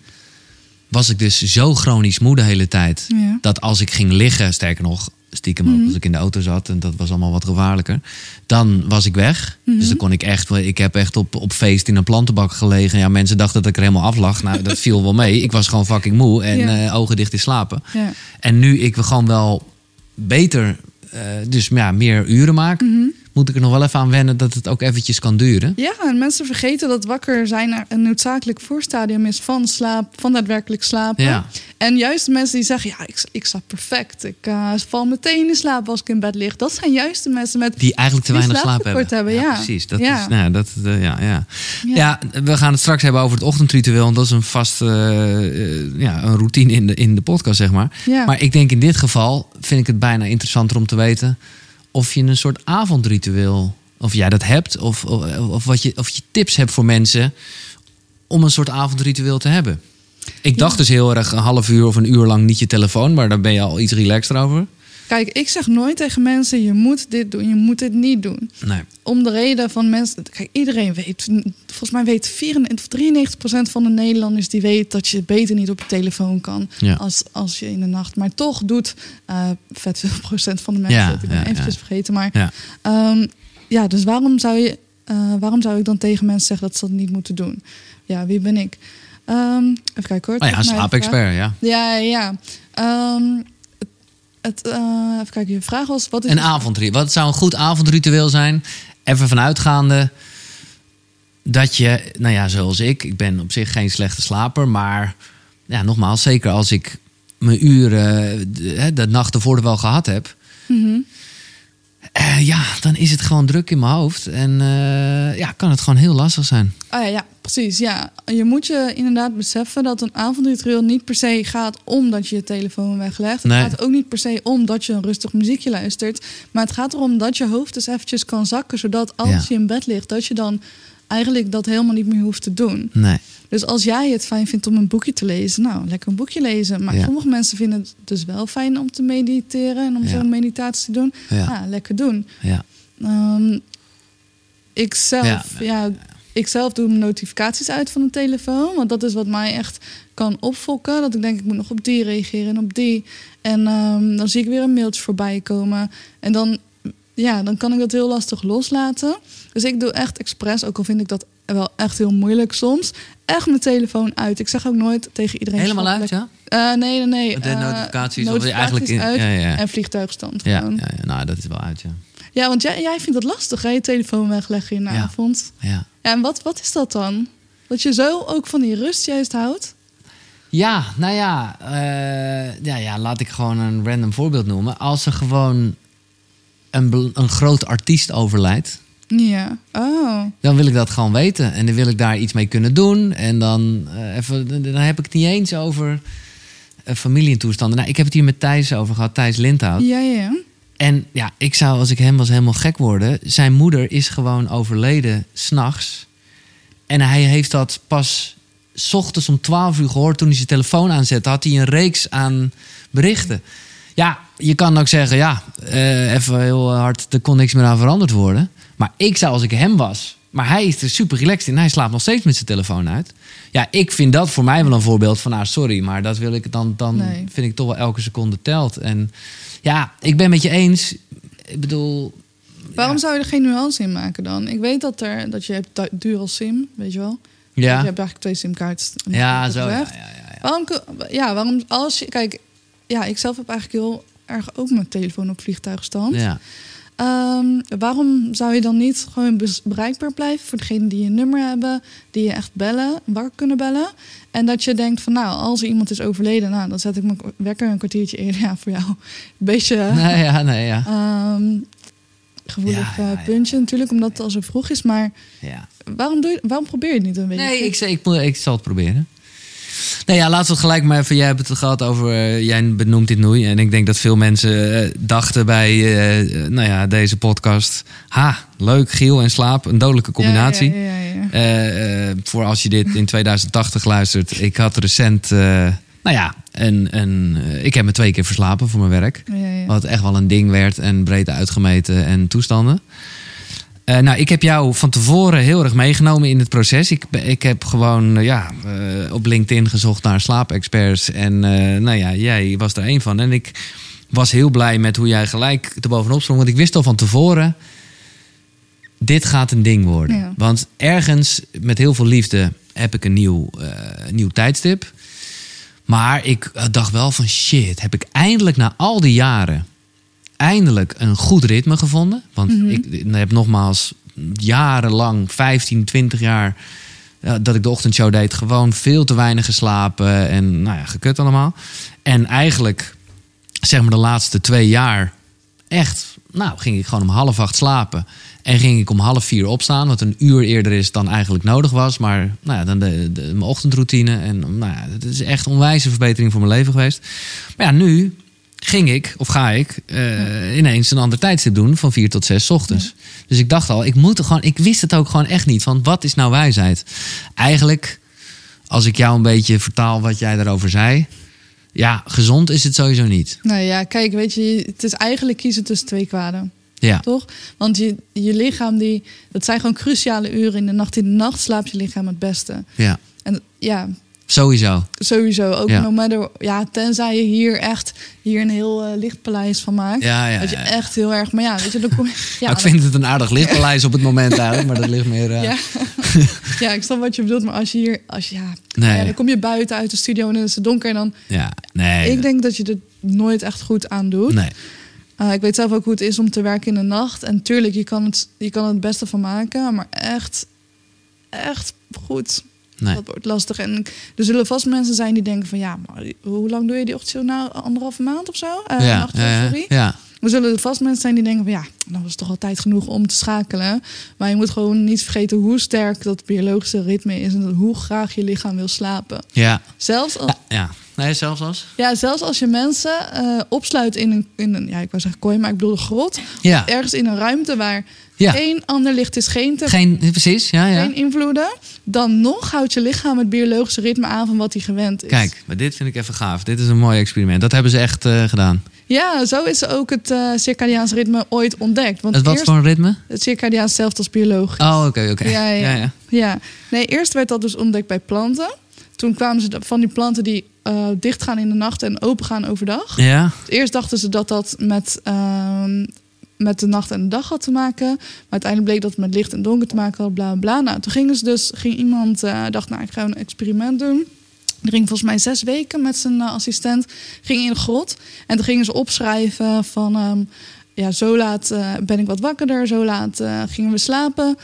was ik dus zo chronisch moe de hele tijd.
Ja.
Dat als ik ging liggen, sterker nog, stiekem ook
Mhm.
als ik in de auto zat... en dat was allemaal wat gevaarlijker, dan was ik weg.
Mhm.
Dus dan kon ik echt... Ik heb echt op, op feest in een plantenbak gelegen. Ja, mensen dachten dat ik er helemaal af lag. Nou, dat viel wel mee. Ik was gewoon fucking moe en
Ja.
eh, ogen dicht in slapen.
Ja.
En nu ik gewoon wel beter, eh, dus ja, meer uren maak...
Mhm.
Moet ik er nog wel even aan wennen dat het ook eventjes kan duren.
Ja, en mensen vergeten dat wakker zijn een noodzakelijk voorstadium is van slaap, van daadwerkelijk slapen.
Ja.
En juist de mensen die zeggen, ja, ik, ik slaap perfect. Ik eh, val meteen in slaap als ik in bed lig. Dat zijn juist de mensen met...
Die eigenlijk te
Die
weinig slaap hebben.
hebben, ja.
precies. Dat
Ja.
is, nou, dat, eh, ja, ja.
Ja.
We gaan het straks hebben over het ochtendritueel. Want dat is een vast eh, ja, een routine in de, in de podcast, zeg maar.
Ja.
Maar ik denk in dit geval vind ik het bijna interessanter om te weten of je een soort avondritueel, of jij dat hebt, of, of, of wat je, of je tips hebt voor mensen om een soort avondritueel te hebben. Ik dacht dus heel erg een half uur of een uur lang niet je telefoon, maar daar ben je al iets relaxed over.
Kijk, ik zeg nooit tegen mensen, je moet dit doen, je moet dit niet doen.
Nee.
Om de reden van mensen... Kijk, iedereen weet... Volgens mij weet 94, 93% van de Nederlanders... die weet dat je beter niet op je telefoon kan...
Ja.
Als, als je in de nacht... Maar toch doet eh, vet veel procent van de mensen...
Ja,
dat ik ben
ja,
eventjes vergeten. Maar
Ja.
Ehm, ja, dus waarom zou, je, eh, waarom zou ik dan tegen mensen zeggen dat ze dat niet moeten doen? Ja, wie ben ik? Ehm, even kijken hoor.
Oh ja, een slaapexpert, ja.
Ja, ja. Ehm, het, eh, even kijken, je vraag was... Wat is
Een avondritueel. Wat zou een goed avondritueel zijn? Even vanuitgaande dat je, nou ja, zoals ik, ik ben op zich geen slechte slaper, maar ja, nogmaals, zeker als ik mijn uren de, hè, de nacht ervoor wel gehad heb,
Mhm.
eh, ja, dan is het gewoon druk in mijn hoofd en eh, ja, kan het gewoon heel lastig zijn.
Ah ja, ja, precies. Ja. Je moet je inderdaad beseffen dat een avondritueel niet per se gaat omdat je je telefoon weglegt. Het
Nee.
gaat ook niet per se om dat je een rustig muziekje luistert. Maar het gaat erom dat je hoofd dus eventjes kan zakken. Zodat als
Ja.
je in bed ligt, dat je dan eigenlijk dat helemaal niet meer hoeft te doen.
Nee.
Dus als jij het fijn vindt om een boekje te lezen, nou, lekker een boekje lezen. Maar
Ja.
sommige mensen vinden het dus wel fijn om te mediteren en om
Ja.
zo'n meditatie te doen.
Ja.
Lekker doen.
Ja.
Ehm, ik zelf,
Ja.
ja, ik zelf doe mijn notificaties uit van de telefoon. Want dat is wat mij echt kan opfokken. Dat ik denk, ik moet nog op die reageren en op die. En ehm, dan zie ik weer een mailtje voorbij komen. En dan ja, dan kan ik dat heel lastig loslaten. Dus ik doe echt expres, ook al vind ik dat wel echt heel moeilijk soms, echt mijn telefoon uit. Ik zeg ook nooit tegen iedereen...
Helemaal uit, ja?
Eh, nee, nee, nee.
De
eh,
notificaties, of
notificaties
eigenlijk in-
uit
ja, ja.
en vliegtuigstand
Ja,
gewoon.
ja, ja, nou, dat is wel uit, ja.
Ja, want jij, jij vindt het lastig, hè? Je telefoon wegleggen in de avond.
Ja,
Ja, en wat, wat is dat dan? Dat je zo ook van die rust juist houdt?
ja nou ja, eh, ja, ja, laat ik gewoon een random voorbeeld noemen. Als er gewoon een, een groot artiest overlijdt...
Ja. Oh.
dan wil ik dat gewoon weten. En dan wil ik daar iets mee kunnen doen. En dan, eh, even, dan heb ik het niet eens over uh, familietoestanden. Nou, ik heb het hier met Thijs over gehad, Thijs Lindhout.
Ja, ja, ja.
En ja, ik zou, als ik hem was, helemaal gek worden. Zijn moeder is gewoon overleden s'nachts. En hij heeft dat pas 's ochtends om 12 uur gehoord toen hij zijn telefoon aanzette. Had hij een reeks aan berichten. Ja, je kan ook zeggen, ja, eh, even heel hard, er kon niks meer aan veranderd worden. Maar ik zou als ik hem was, maar hij is er super relaxed in. Hij slaapt nog steeds met zijn telefoon uit. Ja, ik vind dat voor mij wel een voorbeeld van, nou sorry, maar dat wil ik dan, dan
Nee.
vind ik toch wel elke seconde telt. En ja, ik ben met je eens. Ik bedoel,
Waarom
ja.
zou je er geen nuance in maken dan? Ik weet dat, er, dat je hebt du- dual sim, weet je wel? Je
Ja,
hebt eigenlijk twee simkaarten.
ja, zo. Ja, ja.
Waarom, ja, waarom als je... Kijk, ja, ik zelf heb eigenlijk heel erg ook mijn telefoon op vliegtuigstand.
Ja.
Ehm, waarom zou je dan niet gewoon bereikbaar blijven voor degenen die je nummer hebben, die je echt bellen, wakker kunnen bellen? En dat je denkt van nou, als er iemand is overleden, nou, dan zet ik mijn wekker een kwartiertje eerder. Ja, voor jou beetje
Nee, ja, nee, ja.
ehm, gevoelig
Ja, ja,
eh, puntje natuurlijk, omdat het al zo vroeg is. Maar
ja.
waarom, doe je, waarom probeer je het niet een beetje?
Nee, ik, ik, moet- ik zal het proberen. Nou ja, laten we het gelijk maar even. Jij hebt het gehad over. eh, jij benoemt dit nu. En ik denk dat veel mensen eh, dachten bij eh, nou ja, deze podcast. Ha, leuk, Giel en slaap. Een dodelijke combinatie.
Ja, ja,
voor als je dit in 2080 luistert. Ik had recent. nou ja, een, een, eh, ik heb me twee keer verslapen voor mijn werk.
Ja, ja.
Wat echt wel een ding werd en breedte uitgemeten en toestanden. Eh, nou, ik heb jou van tevoren heel erg meegenomen in het proces. Ik, ik heb gewoon eh, ja, eh, op LinkedIn gezocht naar slaapexperts. En nou ja, jij was er één van. En ik was heel blij met hoe jij gelijk erbovenop sprong. Want ik wist al van tevoren, dit gaat een ding worden.
Ja.
Want ergens, met heel veel liefde, heb ik een nieuw, nieuw tijdstip. Maar ik dacht wel van shit, heb ik eindelijk na al die jaren eindelijk een goed ritme gevonden. Want ik, ik heb nogmaals jarenlang, 15, 20 jaar dat ik de ochtendshow deed, gewoon veel te weinig geslapen en nou ja, gekut allemaal. En eigenlijk, zeg maar de laatste twee jaar, echt, nou ging ik gewoon om half acht slapen. En ging ik om half vier opstaan, wat een uur eerder is dan eigenlijk nodig was. Maar nou ja, dan de, de, mijn ochtendroutine. En nou ja, het is echt een onwijze verbetering voor mijn leven geweest. Maar ja, nu ging ik, of ga ik, eh, ineens een ander tijdstip doen van vier tot zes 's ochtends. Dus ik dacht al, ik moet er gewoon, ik wist het ook gewoon echt niet. Van wat is nou wijsheid? Eigenlijk, als ik jou een beetje vertaal wat jij daarover zei. Ja, gezond is het sowieso niet.
Nou ja, kijk, weet je, het is eigenlijk kiezen tussen twee kwaden.
Ja,
Toch? Want je, je lichaam, die, dat zijn gewoon cruciale uren in de nacht. In de nacht slaapt je lichaam het beste.
ja,
En ja,
sowieso.
sowieso. Ook
Ja.
no matter, ja, tenzij je hier echt hier een heel eh, lichtpaleis van maakt.
Ja, ja,
dat je
ja.
echt heel erg. Maar ja, weet je, dan kom je. Ja,
ik vind het een aardig lichtpaleis op het moment eigenlijk, maar dat ligt meer. eh,
Ja. ja, ik snap wat je bedoelt. Maar als je hier, als je, ja,
Nee.
dan kom je buiten uit de studio en dan is het donker. En dan,
ja, nee.
ik denk dat je er nooit echt goed aan doet.
nee.
Uh, ik weet zelf ook hoe het is om te werken in de nacht. En tuurlijk, je kan het, je kan het beste van maken. Maar echt, echt goed.
Nee.
Dat wordt lastig. En er zullen vast mensen zijn die denken van... ja, maar hoe lang doe je die ochtendshow nou? Anderhalve maand of zo? Eh,
Ja, ja, ja,
sorry.
ja.
Er zullen vast mensen zijn die denken van... ja, dan was het toch al tijd genoeg om te schakelen. Maar je moet gewoon niet vergeten hoe sterk dat biologische ritme is... en hoe graag je lichaam wil slapen.
ja.
Zelfs als,
Ja, ja. Nee, zelfs als?
ja, zelfs als je mensen eh, opsluit in een, in een... ja, ik wou zeggen kooi, maar ik bedoel een grot.
Ja.
Ergens in een ruimte waar
Ja.
geen ander licht is, geen, te,
Geen, precies, ja, ja.
geen invloeden... dan nog houdt je lichaam het biologische ritme aan van wat hij gewend is.
Kijk, maar dit vind ik even gaaf. Dit is een mooi experiment. Dat hebben ze echt eh, gedaan.
Ja, zo is ook het eh circadiaans ritme ooit ontdekt. Want
Het wat
eerst,
voor een ritme?
het circadiaans hetzelfde als biologisch.
Oh, oké, oké.
Ja, ja.
ja, ja.
Ja, nee, eerst werd dat dus ontdekt bij planten. Toen kwamen ze van die planten die eh dichtgaan in de nacht en opengaan overdag.
Ja?
Eerst dachten ze dat dat met, ehm, met de nacht en de dag had te maken. Maar uiteindelijk bleek dat het met licht en donker te maken had, bla bla. Nou, toen ging ze dus, ging iemand, eh, dacht, nou, ik ga een experiment doen. Die ging volgens mij zes weken met zijn eh, assistent, ging in de grot. En toen gingen ze opschrijven van, ehm, ja, zo laat eh, ben ik wat wakkerder, zo laat eh, gingen we slapen.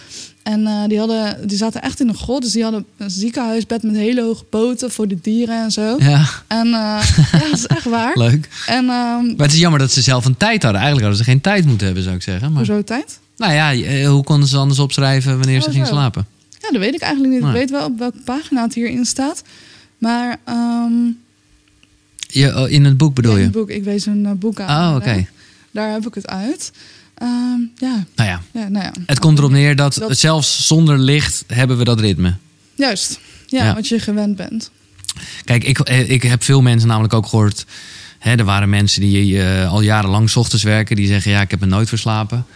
En eh, die, hadden, die zaten echt in een grot, dus die hadden een ziekenhuisbed met hele hoge poten voor de dieren en zo.
Ja,
En ja, dat is echt waar.
leuk.
En ehm
Maar het is jammer dat ze zelf een tijd hadden. Eigenlijk hadden ze geen tijd moeten hebben, zou ik zeggen. Maar,
hoezo tijd?
nou ja, hoe konden ze anders opschrijven wanneer ze
Oh,
gingen
zo.
slapen?
Ja, dat weet ik eigenlijk niet. Ik weet wel op welke pagina het hierin staat. Maar ehm,
Je, oh, in het boek bedoel
ja, in
je?
het boek, ik wees een boek aan.
Oh, oké.
Daar heb ik het uit. Ehm, ja,
Nou ja,
ja, nou ja.
het komt erop neer dat,
Dat-
zelfs zonder licht hebben we dat ritme.
Juist. Ja,
Ja.
wat je gewend bent.
Kijk, ik, eh, ik heb veel mensen namelijk ook gehoord. Hè, er waren mensen die eh, al jarenlang 's ochtends werken. Die zeggen, ja, ik heb me nooit verslapen.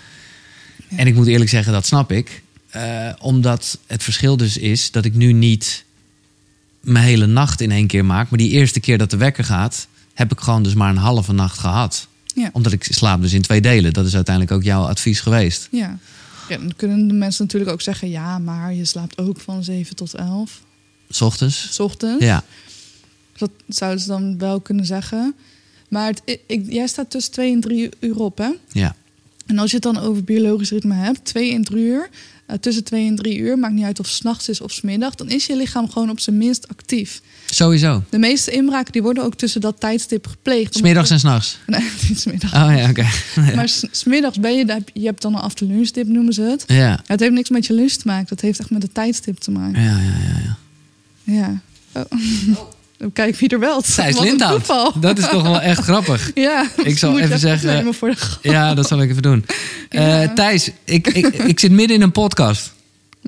En ik moet eerlijk zeggen, dat snap ik. Eh, omdat het verschil dus is dat ik nu niet mijn hele nacht in één keer maak. Maar die eerste keer dat de wekker gaat, heb ik gewoon dus maar een halve nacht gehad.
Ja.
Omdat ik slaap dus in twee delen. Dat is uiteindelijk ook jouw advies geweest.
Ja. ja. Dan kunnen de mensen natuurlijk ook zeggen... ja, maar je slaapt ook van 7 tot 11.
's ochtends.
S ochtends.
Ja,
Dat zouden ze dan wel kunnen zeggen. Maar het, ik, jij staat tussen 2 en 3 uur op, hè?
ja.
En als je het dan over biologisch ritme hebt, 2 en 3 uur... eh, tussen 2 en 3 uur, maakt niet uit of het 's nachts is of 's middag... dan is je lichaam gewoon op zijn minst actief.
Sowieso.
De meeste inbraken die worden ook tussen dat tijdstip gepleegd.
Smiddags en s'nachts.
Nee, niet smiddags.
Oh ja, oké.
Maar s- smiddags ben je, je hebt dan een afternoonstip, noemen ze het.
Ja.
Ja, het heeft niks met je lust te maken. Dat heeft echt met de tijdstip te maken.
Ja, ja, ja, ja.
Ja. Oh. Kijk wie er wel.
Thijs Lindhout.
toeval.
Dat is toch wel echt grappig.
Ja,
Ik zal even zeggen-
Voor de...
Ja, dat zal ik even doen.
Ja.
Eh, Thijs, ik, ik, ik zit midden in een podcast.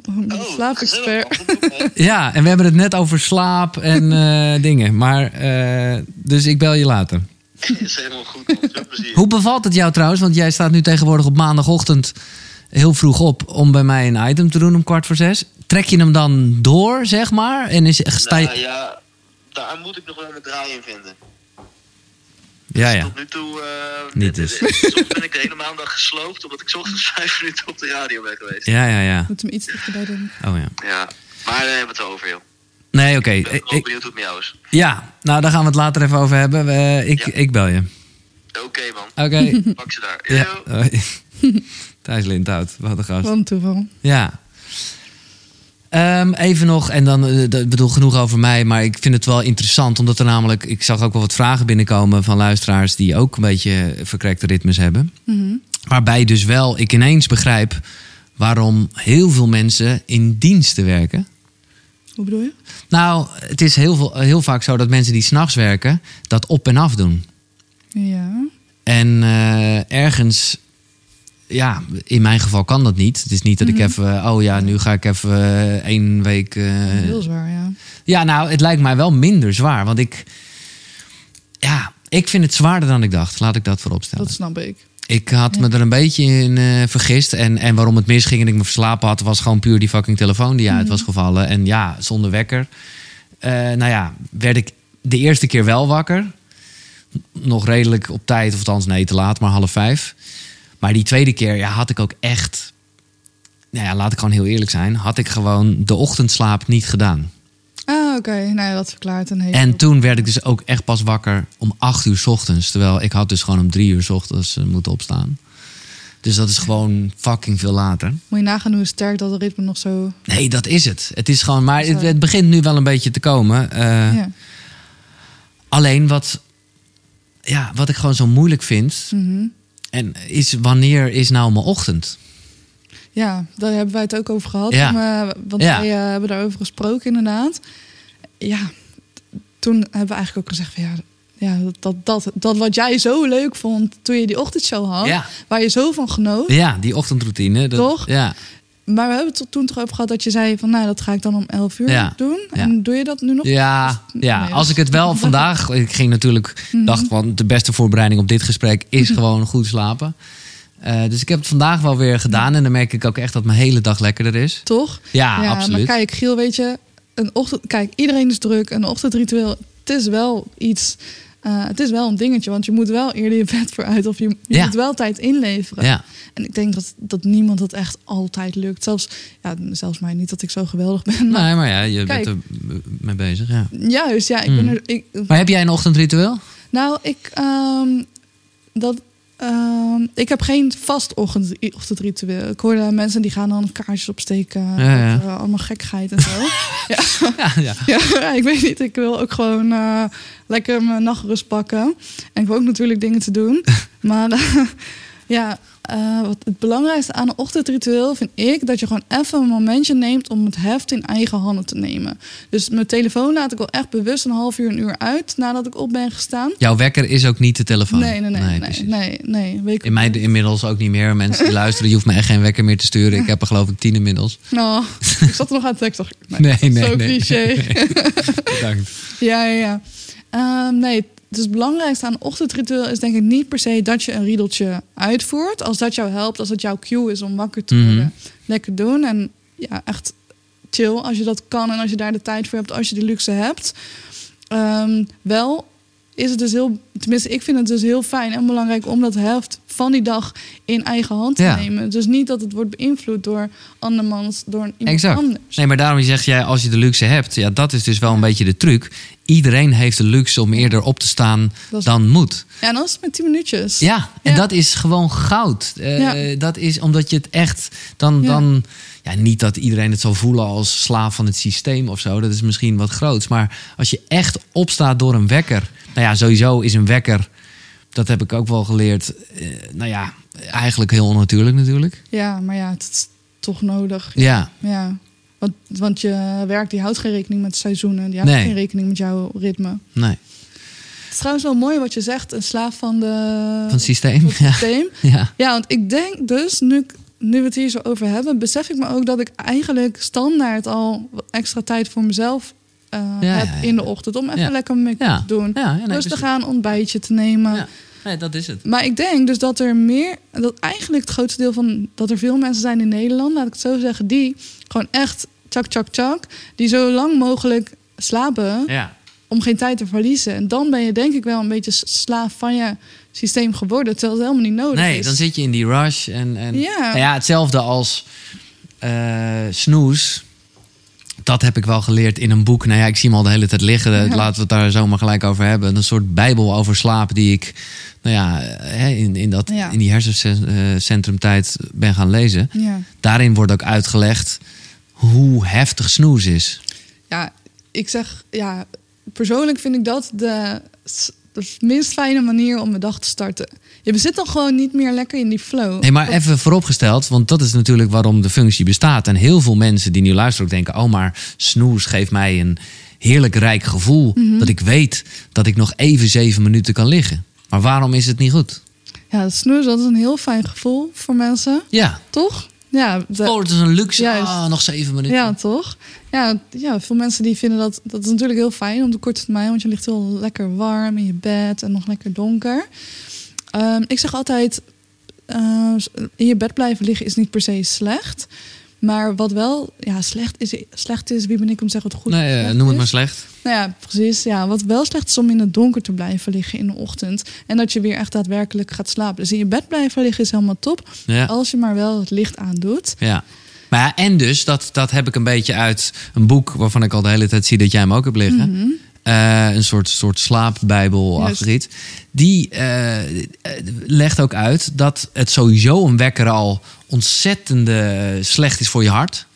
Oh, slaapexpert.
Ja, en we hebben het net over slaap en eh, dingen. Maar, eh, dus ik bel je later.
is helemaal goed, man. Veel plezier.
Hoe bevalt het jou trouwens? Want jij staat nu tegenwoordig op maandagochtend heel vroeg op om bij mij een item te doen om kwart voor zes. Trek je hem dan door, zeg maar? En is, sta je...
Nou ja, daar moet ik nog wel mijn draai in vinden.
Ja, ja.
Tot nu toe... eh,
Niet dus.
Soms ben ik de hele maandag gesloopt omdat ik 's ochtends vijf minuten op de radio ben geweest.
Ja, ja, ja.
Moet hem iets dichterbij doen.
Oh ja.
Ja, maar daar hebben we het over, joh.
Nee, oké.
Ik ben
Ik-
benieuwd hoe het met jou is.
Ja, nou daar gaan we het later even over hebben. Ik,
Ja.
ik bel je.
Oké, man.
Oké.
Pak ze daar.
ja. Thijs Lindhout, wat een gast.
Wat een toeval.
Ja. Ehm, even nog, en dan, dat- ik bedoel genoeg over mij, maar ik vind het wel interessant, omdat er namelijk, ik zag ook wel wat vragen binnenkomen van luisteraars die ook een beetje verkrekte ritmes hebben.
Mhm.
Waarbij dus wel ik ineens begrijp waarom heel veel mensen in diensten werken.
Hoe bedoel je?
Nou, het is heel, veel, heel vaak zo dat mensen die s'nachts werken, dat op en af doen.
Ja.
En eh, ergens, ja, in mijn geval kan dat niet. Het is niet dat ik
Mhm.
even, oh ja, nu ga ik even eh, één week. eh,
Heel zwaar, ja.
ja, nou, het lijkt mij wel minder zwaar. Want ik, ja, ik vind het zwaarder dan ik dacht. Laat ik dat voorop stellen.
Dat snap ik.
Ik had me er een beetje in eh, vergist. En, en waarom het misging en ik me verslapen had, was gewoon puur die fucking telefoon die uit was gevallen. En ja, zonder wekker. Nou ja, werd ik de eerste keer wel wakker. Nog redelijk op tijd, of althans nee, te laat, maar half vijf. Maar die tweede keer ja, had ik ook echt, nou ja, laat ik gewoon heel eerlijk zijn, had ik gewoon de ochtendslaap niet gedaan.
Ah, oké. Nou ja, dat verklaart een hele
En toen werd ik dus ook echt pas wakker om acht uur 's ochtends. Terwijl ik had dus gewoon om drie uur 's ochtends eh, moeten opstaan. Dus dat is gewoon fucking veel later.
Moet je nagaan hoe sterk dat ritme nog zo...
Nee, dat is het. Het is gewoon, maar het, het begint nu wel een beetje te komen. Eh,
ja.
Alleen wat, ja, wat ik gewoon zo moeilijk vind.
Mhm.
En is wanneer is nou mijn ochtend?
Ja, daar hebben wij het ook over gehad.
Ja.
Maar, want
Ja.
wij eh, hebben daarover gesproken inderdaad. Ja, toen hebben we eigenlijk ook gezegd van ja... Ja, dat, dat, dat wat jij zo leuk vond toen je die ochtendshow had,
Ja.
waar je zo van genoot.
Ja, die ochtendroutine. Dat,
Toch?
Ja.
Maar we hebben het er toen toch over gehad dat je zei van nou, dat ga ik dan om 11 uur
Ja.
doen.
Ja.
En doe je dat nu nog?
Ja, ja,
Nee,
als ik het wel vandaag. Ik ging natuurlijk. dacht van de beste voorbereiding op dit gesprek is gewoon goed slapen. Eh, dus ik heb het vandaag wel weer gedaan. En dan merk ik ook echt dat mijn hele dag lekkerder is.
Toch?
Ja, absoluut.
Maar kijk, Giel, weet je, een ochtend, kijk, iedereen is druk. Een ochtendritueel, het is wel iets eh, het is wel een dingetje, want je moet wel eerder je bed vooruit of je, je
Ja.
moet wel tijd inleveren.
Ja.
En ik denk dat, dat niemand dat echt altijd lukt. Zelfs, ja, zelfs mij niet dat ik zo geweldig ben. Maar
Nee, maar ja, je
Kijk.
bent er mee bezig. Ja.
juist, ja, ik
Mm.
ben er. Ik,
Maar heb jij een ochtendritueel?
nou, ik, ehm, dat, ehm, ik heb geen vast ochtend, ochtendritueel. Ik hoorde mensen die gaan dan kaarsjes opsteken.
Ja, ja.
of, eh, allemaal gekkigheid en zo. ja.
Ja, ja.
Ja, ik weet niet. Ik wil ook gewoon eh, lekker mijn nachtrust pakken. En ik wil ook natuurlijk dingen te doen. Maar ja, eh, wat het belangrijkste aan een ochtendritueel vind ik dat je gewoon even een momentje neemt om het heft in eigen handen te nemen. Dus mijn telefoon laat ik wel echt bewust een half uur, een uur uit nadat ik op ben gestaan.
Jouw wekker is ook niet de telefoon.
Nee, nee, nee, nee, nee, nee, ik
In mij inmiddels ook niet meer. Mensen die luisteren, je hoeft me echt geen wekker meer te sturen. Ik heb er geloof ik tien inmiddels.
Nou, ik zat er nog aan het tekst. ik,
Nee, nee,
zo
nee.
cliché.
Bedankt.
Ja, ja, ja. Ehm, nee, dus het belangrijkste aan een ochtendritueel is denk ik niet per se dat je een riedeltje uitvoert. Als dat jou helpt, als het jouw cue is om wakker te
Mhm.
worden. Lekker doen en ja, echt chill als je dat kan en als je daar de tijd voor hebt, als je de luxe hebt. Ehm, wel is het dus heel, tenminste ik vind het dus heel fijn en belangrijk om dat heft van die dag in eigen hand te
Ja.
nemen. Dus niet dat het wordt beïnvloed door andermans, door iemand
Exact.
anders.
Nee, maar daarom zeg jij, als je de luxe hebt, ja, dat is dus wel een beetje de truc. Iedereen heeft de luxe om eerder op te staan
is-
dan moet.
Ja, en dan is het met 10 minuutjes.
Ja, en
Ja.
dat is gewoon goud. Eh,
Ja.
Dat is omdat je het echt dan. Dan ja, niet dat iedereen het zal voelen als slaaf van het systeem of zo. Dat is misschien wat groots. Maar als je echt opstaat door een wekker. Nou ja, sowieso is een wekker. Dat heb ik ook wel geleerd. eh, nou ja, eigenlijk heel onnatuurlijk natuurlijk.
Ja, maar ja, het is toch nodig.
Ja,
Ja, want, want je werk die houdt geen rekening met seizoenen. Die houdt
Nee.
geen rekening met jouw ritme.
nee.
Het is trouwens wel mooi wat je zegt, een slaaf van, de,
Van het systeem.
van het
Ja.
systeem.
ja.
Ja, want ik denk dus, nu, nu we het hier zo over hebben, besef ik me ook dat ik eigenlijk standaard al extra tijd voor mezelf eh,
Ja,
heb in de ochtend. Om even lekker mijn
Ja.
te doen.
Ja, ja, nee,
Rustig
precies.
aan, ontbijtje te nemen.
Nee, dat is het.
Maar ik denk dus dat er meer, dat eigenlijk het grootste deel van, dat er veel mensen zijn in Nederland, laat ik het zo zeggen, die gewoon echt tjak, tjak, tjak, die zo lang mogelijk slapen
Ja.
om geen tijd te verliezen. En dan ben je denk ik wel een beetje slaaf van je systeem geworden, terwijl het helemaal niet nodig
Nee,
is.
dan zit je in die rush. En, en,
Ja.
Nou ja, hetzelfde als eh snoes. Dat heb ik wel geleerd in een boek. Nou ja, ik zie hem al de hele tijd liggen.
Ja.
Laten we het daar zo maar gelijk over hebben. Een soort bijbel over slaap die ik nou ja, in, in, dat,
Ja.
in die hersencentrumtijd ben gaan lezen.
Ja.
Daarin wordt ook uitgelegd hoe heftig snoes is.
ja, ik zeg, ja, persoonlijk vind ik dat de, de minst fijne manier om mijn dag te starten. Je zit dan gewoon niet meer lekker in die flow.
Nee, maar even vooropgesteld, want dat is natuurlijk waarom de functie bestaat. En heel veel mensen die nu luisteren ook denken: oh, maar snoes geeft mij een heerlijk rijk gevoel.
Mhm.
Dat ik weet dat ik nog even zeven minuten kan liggen. Maar waarom is het niet goed?
Ja, snoes, dat is een heel fijn gevoel voor mensen,
Ja,
toch? Ja, de-
oh, het is een luxe. Ah, nog zeven minuten.
Ja, toch? Ja, ja, veel mensen die vinden dat... Dat is natuurlijk heel fijn om de korte termijn. Want je ligt heel lekker warm in je bed en nog lekker donker. Ehm, ik zeg altijd... eh, in je bed blijven liggen is niet per se slecht. Maar wat wel ja, slecht, is, slecht is... Wie ben ik om te zeggen wat goed
Nee,
of
eh, noem het
is?
maar slecht.
Nou ja, precies. Ja, wat wel slecht is om in het donker te blijven liggen in de ochtend. En dat je weer echt daadwerkelijk gaat slapen. Dus in je bed blijven liggen is helemaal top.
Ja.
Als je maar wel het licht aandoet.
Ja. Maar ja, en dus, dat, dat heb ik een beetje uit een boek waarvan ik al de hele tijd zie dat jij hem ook hebt liggen.
Mhm.
Eh, een soort, soort slaapbijbel achter iets. Die eh, legt ook uit dat het sowieso een wekker al ontzettende slecht is voor je hart.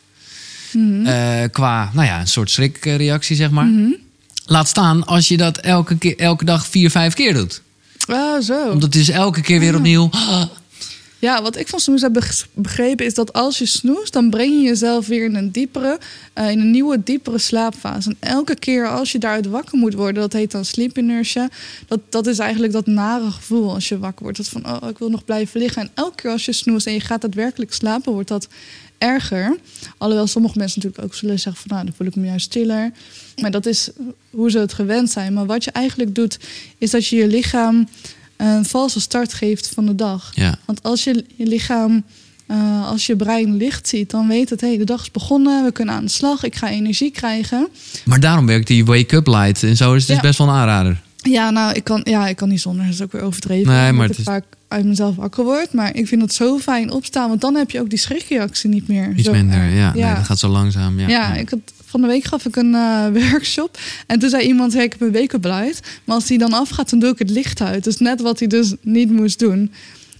Mhm.
Eh, qua, nou ja, een soort schrikreactie, zeg maar.
Mhm.
Laat staan als je dat elke, keer, elke dag vier, vijf keer doet.
Ah, zo.
Omdat het is elke keer weer opnieuw... ah,
Ja, wat ik van snoes heb beg- begrepen is dat als je snoest, dan breng je jezelf weer in een diepere, eh, in een nieuwe, diepere slaapfase. En elke keer als je daaruit wakker moet worden, dat heet dan sleep inertia. Dat, dat is eigenlijk dat nare gevoel als je wakker wordt. Dat van, oh, ik wil nog blijven liggen. En elke keer als je snoest en je gaat daadwerkelijk slapen, wordt dat erger. Alhoewel sommige mensen natuurlijk ook zullen zeggen van, nou, dan voel ik me juist stiller. Maar dat is hoe ze het gewend zijn. Maar wat je eigenlijk doet, is dat je je lichaam een valse start geeft van de dag.
Ja.
Want als je, je lichaam, eh, als je brein licht ziet, dan weet het, hé, hey, de dag is begonnen, we kunnen aan de slag, ik ga energie krijgen.
Maar daarom werkt die wake-up light en zo is het dus
Ja.
best wel een aanrader.
Ja, nou, ik kan, ja, ik kan niet zonder. Dat is ook weer overdreven.
Nee, maar
ik
het is-
vaak uit mezelf wakker word. Maar ik vind het zo fijn opstaan. Want dan heb je ook die schrikreactie niet meer.
Iets
Zo
minder, ja.
ja.
Nee, dat gaat zo langzaam. Ja,
Ja, ik had, van de week gaf ik een eh, workshop. En toen zei iemand, hey, ik heb een weekopbeleid. Maar als die dan afgaat, dan doe ik het licht uit. Dus net wat hij dus niet moest doen.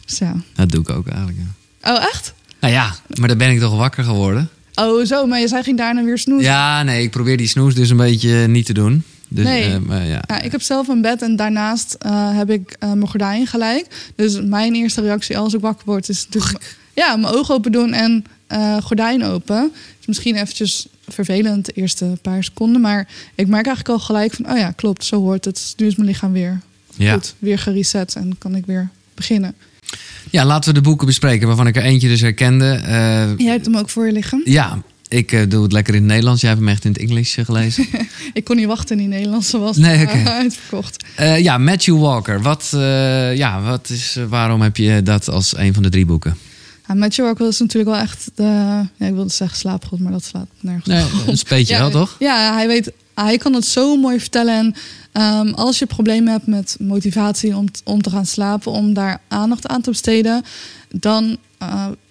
Dus ja.
Dat doe ik ook eigenlijk. Ja.
Oh, echt?
Nou ja, maar dan ben ik toch wakker geworden.
Oh, zo. Maar zij ging daarna weer snoezen.
Ja, nee, ik probeer die snoes dus een beetje niet te doen. Dus,
Nee.
eh, maar ja.
Ja, ik heb zelf een bed en daarnaast eh, heb ik eh, mijn gordijn gelijk. Dus mijn eerste reactie als ik wakker word is natuurlijk ja, mijn ogen open doen en eh, gordijn open. Is misschien eventjes vervelend de eerste paar seconden, maar ik merk eigenlijk al gelijk van, oh ja, klopt, zo hoort het. Nu is mijn lichaam weer
Ja.
goed, weer gereset en kan ik weer beginnen.
ja, laten we de boeken bespreken waarvan ik er eentje dus herkende. Eh,
Jij hebt hem ook voor je liggen.
ja, ik eh, doe het lekker in het Nederlands. Jij hebt hem echt in het Engels eh, gelezen.
Ik kon niet wachten in die Nederlandse was
Nee,
uitverkocht.
Eh, ja, Matthew Walker. Wat, ja, wat is, waarom heb je dat als een van de drie boeken?
Ja, Matthew Rockwell is natuurlijk wel echt de, ja, ik wilde zeggen slaapgod, maar dat slaat nergens
Nee,
op.
een speetje wel, toch?
Ja, hij weet, hij kan het zo mooi vertellen. En ehm, als je problemen hebt met motivatie om, om te gaan slapen, om daar aandacht aan te besteden, dan,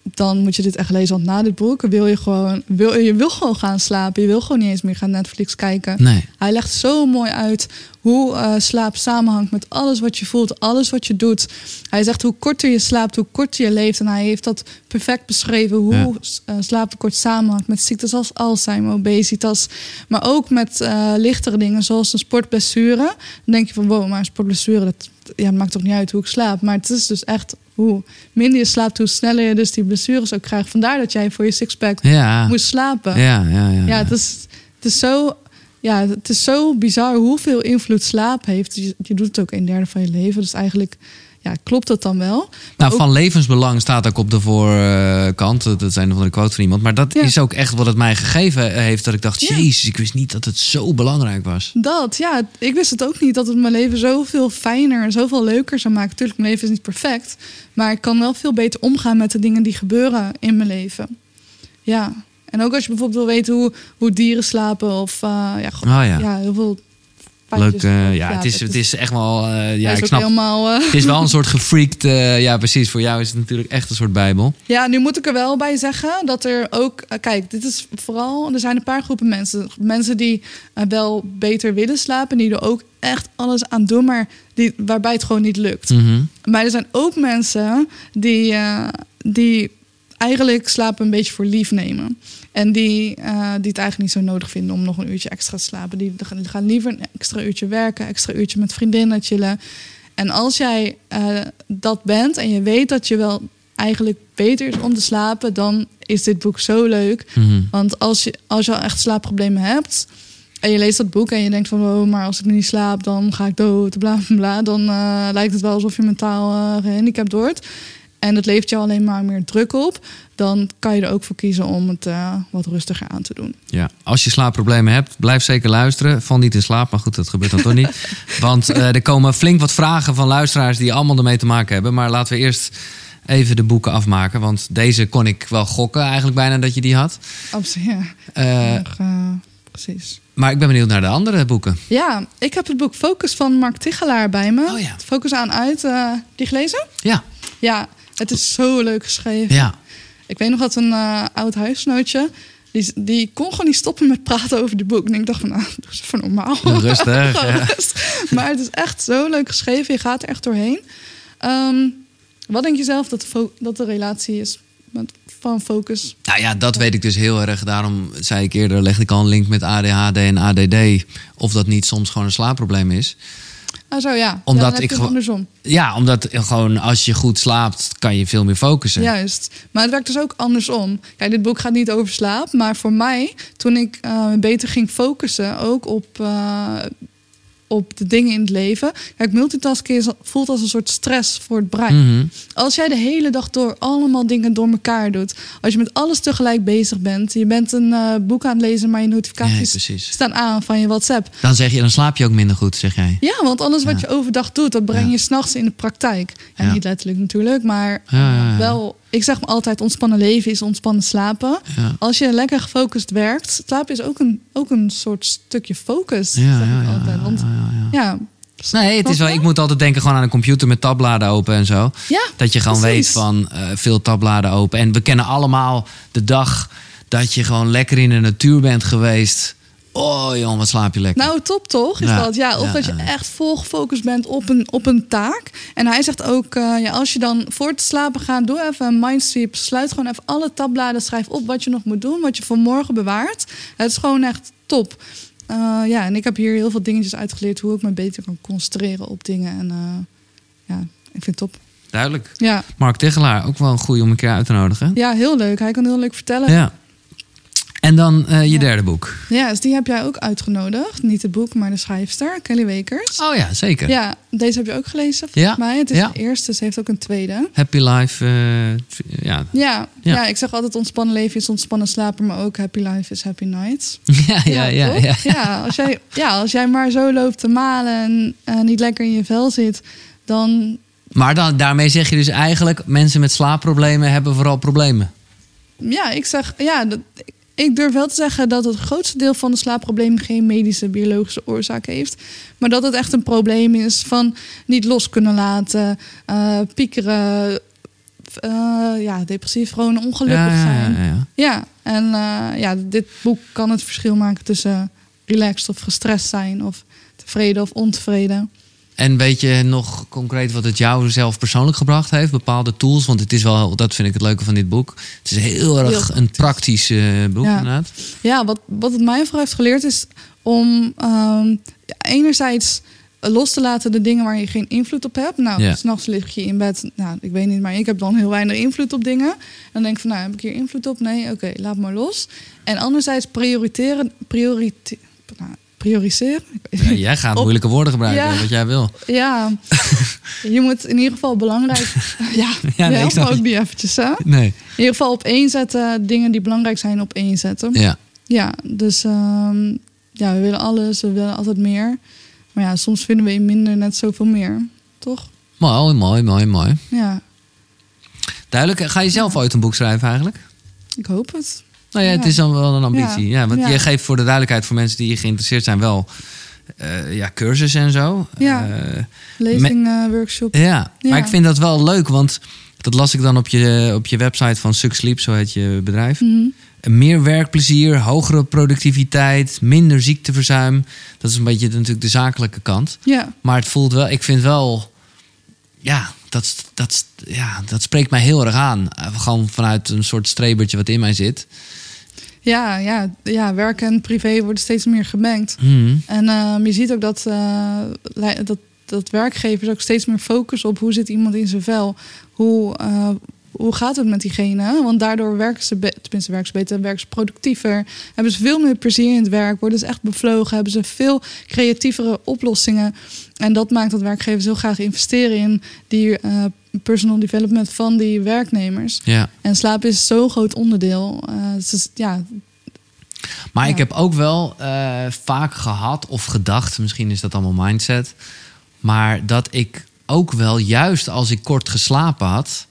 dan moet je dit echt lezen. Want na dit boek wil je gewoon, wil, je wil gewoon gaan slapen. Je wil gewoon niet eens meer gaan Netflix kijken.
Nee.
Hij legt zo mooi uit hoe eh, slaap samenhangt met alles wat je voelt, alles wat je doet. Hij zegt hoe korter je slaapt, hoe korter je leeft. En hij heeft dat perfect beschreven hoe
Ja.
eh, slaaptekort samenhangt met ziektes als Alzheimer, obesitas. Maar ook met eh, lichtere dingen zoals een sportblessure. Dan denk je van wow, maar een sportblessure, dat ja, maakt toch niet uit hoe ik slaap. Maar het is dus echt hoe minder je slaapt, hoe sneller je dus die blessures ook krijgt. Vandaar dat jij voor je sixpack
Ja.
moest slapen.
Ja, ja, ja.
Ja, het is, het is zo. Ja, het is zo bizar hoeveel invloed slaap heeft. Je, je doet het ook een derde van je leven. Dus eigenlijk ja, klopt dat dan wel.
Nou,
ook-
van levensbelang staat ook op de voorkant. Dat zijn van de quote van iemand. Maar dat
Ja.
is ook echt wat het mij gegeven heeft. Dat ik dacht,
Ja.
jezus, ik wist niet dat het zo belangrijk was.
Dat, ja, ik wist het ook niet dat het mijn leven zoveel fijner en zoveel leuker zou maken. Tuurlijk, mijn leven is niet perfect. Maar ik kan wel veel beter omgaan met de dingen die gebeuren in mijn leven. Ja. En ook als je bijvoorbeeld wil weten hoe, hoe dieren slapen of uh, ja, gewoon,
Oh ja.
ja, heel veel
Leuk. eh, ja, het is, het is echt wel... eh,
ja,
ik snap.
helemaal. eh,
Het is wel een soort gefreakt... eh, ja, precies. Voor jou is het natuurlijk echt een soort bijbel.
Ja, nu moet ik er wel bij zeggen dat er ook. eh, Kijk, dit is vooral. Er zijn een paar groepen mensen. Mensen die eh, wel beter willen slapen. Die er ook echt alles aan doen. Maar die, waarbij het gewoon niet lukt.
Mhm.
Maar er zijn ook mensen die, eh, die eigenlijk slapen een beetje voor lief nemen. En die, die het eigenlijk niet zo nodig vinden om nog een uurtje extra te slapen. Die, die gaan liever een extra uurtje werken, extra uurtje met vriendinnen chillen. En als jij eh, dat bent en je weet dat je wel eigenlijk beter is om te slapen, dan is dit boek zo leuk.
Mhm.
Want als je, als je al echt slaapproblemen hebt en je leest dat boek en je denkt van, oh, maar als ik nu niet slaap, dan ga ik dood, bla bla bla, dan eh, lijkt het wel alsof je mentaal eh, gehandicapt wordt. En het levert jou alleen maar meer druk op. Dan kan je er ook voor kiezen om het eh, wat rustiger aan te doen.
Ja, als je slaapproblemen hebt, blijf zeker luisteren. Val niet in slaap, maar goed, dat gebeurt dan toch niet. Want eh, er komen flink wat vragen van luisteraars die allemaal ermee te maken hebben. Maar laten we eerst even de boeken afmaken. Want deze kon ik wel gokken eigenlijk bijna dat je die had.
Absoluut, ja.
Eh,
precies.
maar ik ben benieuwd naar de andere boeken.
Ja, ik heb het boek Focus van Mark Tichelaar bij me.
Oh ja.
Focus aan uit. die gelezen?
Ja,
Ja, het is zo leuk geschreven.
ja.
Ik weet nog dat een eh, oud huisnootje... Die, die kon gewoon niet stoppen met praten over de boek. En ik dacht van, nou, doe eens even normaal.
Rustig, ja.
Maar het is echt zo leuk geschreven. Je gaat er echt doorheen. Ehm, wat denk je zelf dat de, dat de relatie is met, van focus?
Nou ja, dat weet ik dus heel erg. Daarom zei ik eerder, legde ik al een link met ADHD en ADD. Of dat niet soms gewoon een slaapprobleem is.
Ah, zo ja.
Omdat
ja,
ik
je het
gewo-
andersom.
Ja, omdat gewoon als je goed slaapt, kan je veel meer focussen.
Juist. Maar het werkt dus ook andersom. Kijk, dit boek gaat niet over slaap. Maar voor mij, toen ik eh, beter ging focussen, ook op, eh, op de dingen in het leven. Kijk, multitasken is, voelt als een soort stress voor het brein.
Mhm.
Als jij de hele dag door allemaal dingen door elkaar doet. Als je met alles tegelijk bezig bent. Je bent een eh, boek aan het lezen, maar je
Ja,
notificaties staan aan van je WhatsApp.
Dan zeg je, dan slaap je ook minder goed, zeg jij.
Ja, want alles wat je overdag doet, dat breng
Ja.
je s'nachts in de praktijk. Ja,
Ja.
Niet letterlijk natuurlijk, maar
Ja, ja, ja.
wel. Ik zeg me altijd, ontspannen leven is ontspannen slapen.
Ja.
Als je lekker gefocust werkt, slapen is ook een, ook een soort stukje focus.
Ja,
zeg ik
ja,
altijd.
ja,
Want
ja, Nee, het is wel, ik moet altijd denken gewoon aan een computer met tabbladen open en zo.
Ja,
Dat je gewoon
precies.
weet van eh, veel tabbladen open. En we kennen allemaal de dag dat je gewoon lekker in de natuur bent geweest. Oh joh, wat slaap je lekker.
Nou, top toch? Is
Ja,
dat? Ja, of
ja,
dat je echt vol gefocust bent op een, op een taak. En hij zegt ook, eh, ja, als je dan voor te slapen gaat, doe even een mindsweep. Sluit gewoon even alle tabbladen, schrijf op wat je nog moet doen, wat je voor morgen bewaart. Het is gewoon echt top. Eh, ja, en ik heb hier heel veel dingetjes uitgeleerd hoe ik me beter kan concentreren op dingen. En eh, ja, ik vind het top.
Duidelijk.
Ja,
Mark Tegelaar, ook wel een goeie om een keer uit te nodigen.
ja heel leuk. Hij kan heel leuk vertellen.
Ja. En dan eh, je
Ja.
derde boek.
Ja, dus die heb jij ook uitgenodigd. Niet het boek, maar de schrijfster, Kelly Wekers.
Oh ja, zeker.
Ja, deze heb je ook gelezen volgens
Ja,
mij. Het is
ja.
de eerste, ze heeft ook een tweede.
Happy Life. eh, ja.
Ja,
Ja.
ik zeg altijd ontspannen leven is ontspannen slapen, maar ook happy life is happy nights.
ja, ja, ja. ja,
als jij, ja, als jij maar zo loopt te malen en eh, niet lekker in je vel zit, dan
Maar dan, daarmee zeg je dus eigenlijk... mensen met slaapproblemen hebben vooral problemen.
ja, ik zeg ja, dat, ik durf wel te zeggen dat het grootste deel van de slaapproblemen geen medische biologische oorzaak heeft, maar dat het echt een probleem is van niet los kunnen laten, eh, piekeren, eh, ja, depressief, gewoon ongelukkig
ja,
zijn.
ja, ja.
Ja, en eh, ja, dit boek kan het verschil maken tussen relaxed of gestrest zijn, of tevreden of ontevreden.
En weet je nog concreet wat het jou zelf persoonlijk gebracht heeft? Bepaalde tools? Want het is wel, dat vind ik het leuke van dit boek. Het is heel erg een praktisch eh, boek
Ja.
inderdaad.
Ja, wat, wat het mij vooral heeft geleerd is om ehm, enerzijds los te laten de dingen waar je geen invloed op hebt. Nou,
Ja.
s'nachts lig je in bed, nou, ik weet niet, maar ik heb dan heel weinig invloed op dingen. Dan denk ik van, nou, heb ik hier invloed op? Nee, oké, laat maar los. En anderzijds prioriteren, priorite, nou, prioriseren.
Ja, jij gaat
Op-
moeilijke woorden gebruiken,
Ja.
wat jij wil.
Ja, je moet in ieder geval belangrijk. Ja,
Ja, nee,
ja
ik snap
ook niet eventjes. Hè? In
Nee.
ieder geval op één zetten, dingen die belangrijk zijn op één zetten.
Ja.
Ja, dus ehm, ja, we willen alles, we willen altijd meer. Maar ja, soms vinden we in minder net zoveel meer. Toch?
Mooi, mooi, mooi, mooi.
Ja,
Duidelijk. Ga je zelf ooit een boek schrijven eigenlijk?
ik hoop het.
Nou ja, het is dan wel een ambitie. Ja, want je geeft voor de duidelijkheid voor mensen die geïnteresseerd zijn wel eh, ja, cursussen en zo.
Ja.
Eh,
Lezing, eh, workshop.
Ja,
Ja.
maar ik vind dat wel leuk, want dat las ik dan op je, op je website van Suck Sleep, zo heet je bedrijf.
Mhm.
Meer werkplezier, hogere productiviteit, minder ziekteverzuim. Dat is een beetje natuurlijk de zakelijke kant.
Ja,
Maar het voelt wel, ik vind wel, ja, dat, dat, ja, dat spreekt mij heel erg aan. Eh, Gewoon vanuit een soort strebertje wat in mij zit.
Ja, ja, ja, werk en privé worden steeds meer gemengd.
Mhm.
En ehm, je ziet ook dat, eh, dat, dat werkgevers ook steeds meer focussen op hoe zit iemand in zijn vel. Hoe, eh, hoe gaat het met diegene? Want daardoor werken ze, tenminste werken ze beter, werken ze productiever. Hebben ze veel meer plezier in het werk, worden ze echt bevlogen, hebben ze veel creatievere oplossingen. En dat maakt dat werkgevers heel graag investeren in die eh, personal development van die werknemers.
Ja.
En slaap is zo'n groot onderdeel. Eh, ja,
Maar
Ja.
ik heb ook wel eh, vaak gehad of gedacht, misschien is dat allemaal mindset, maar dat ik ook wel juist als ik kort geslapen had,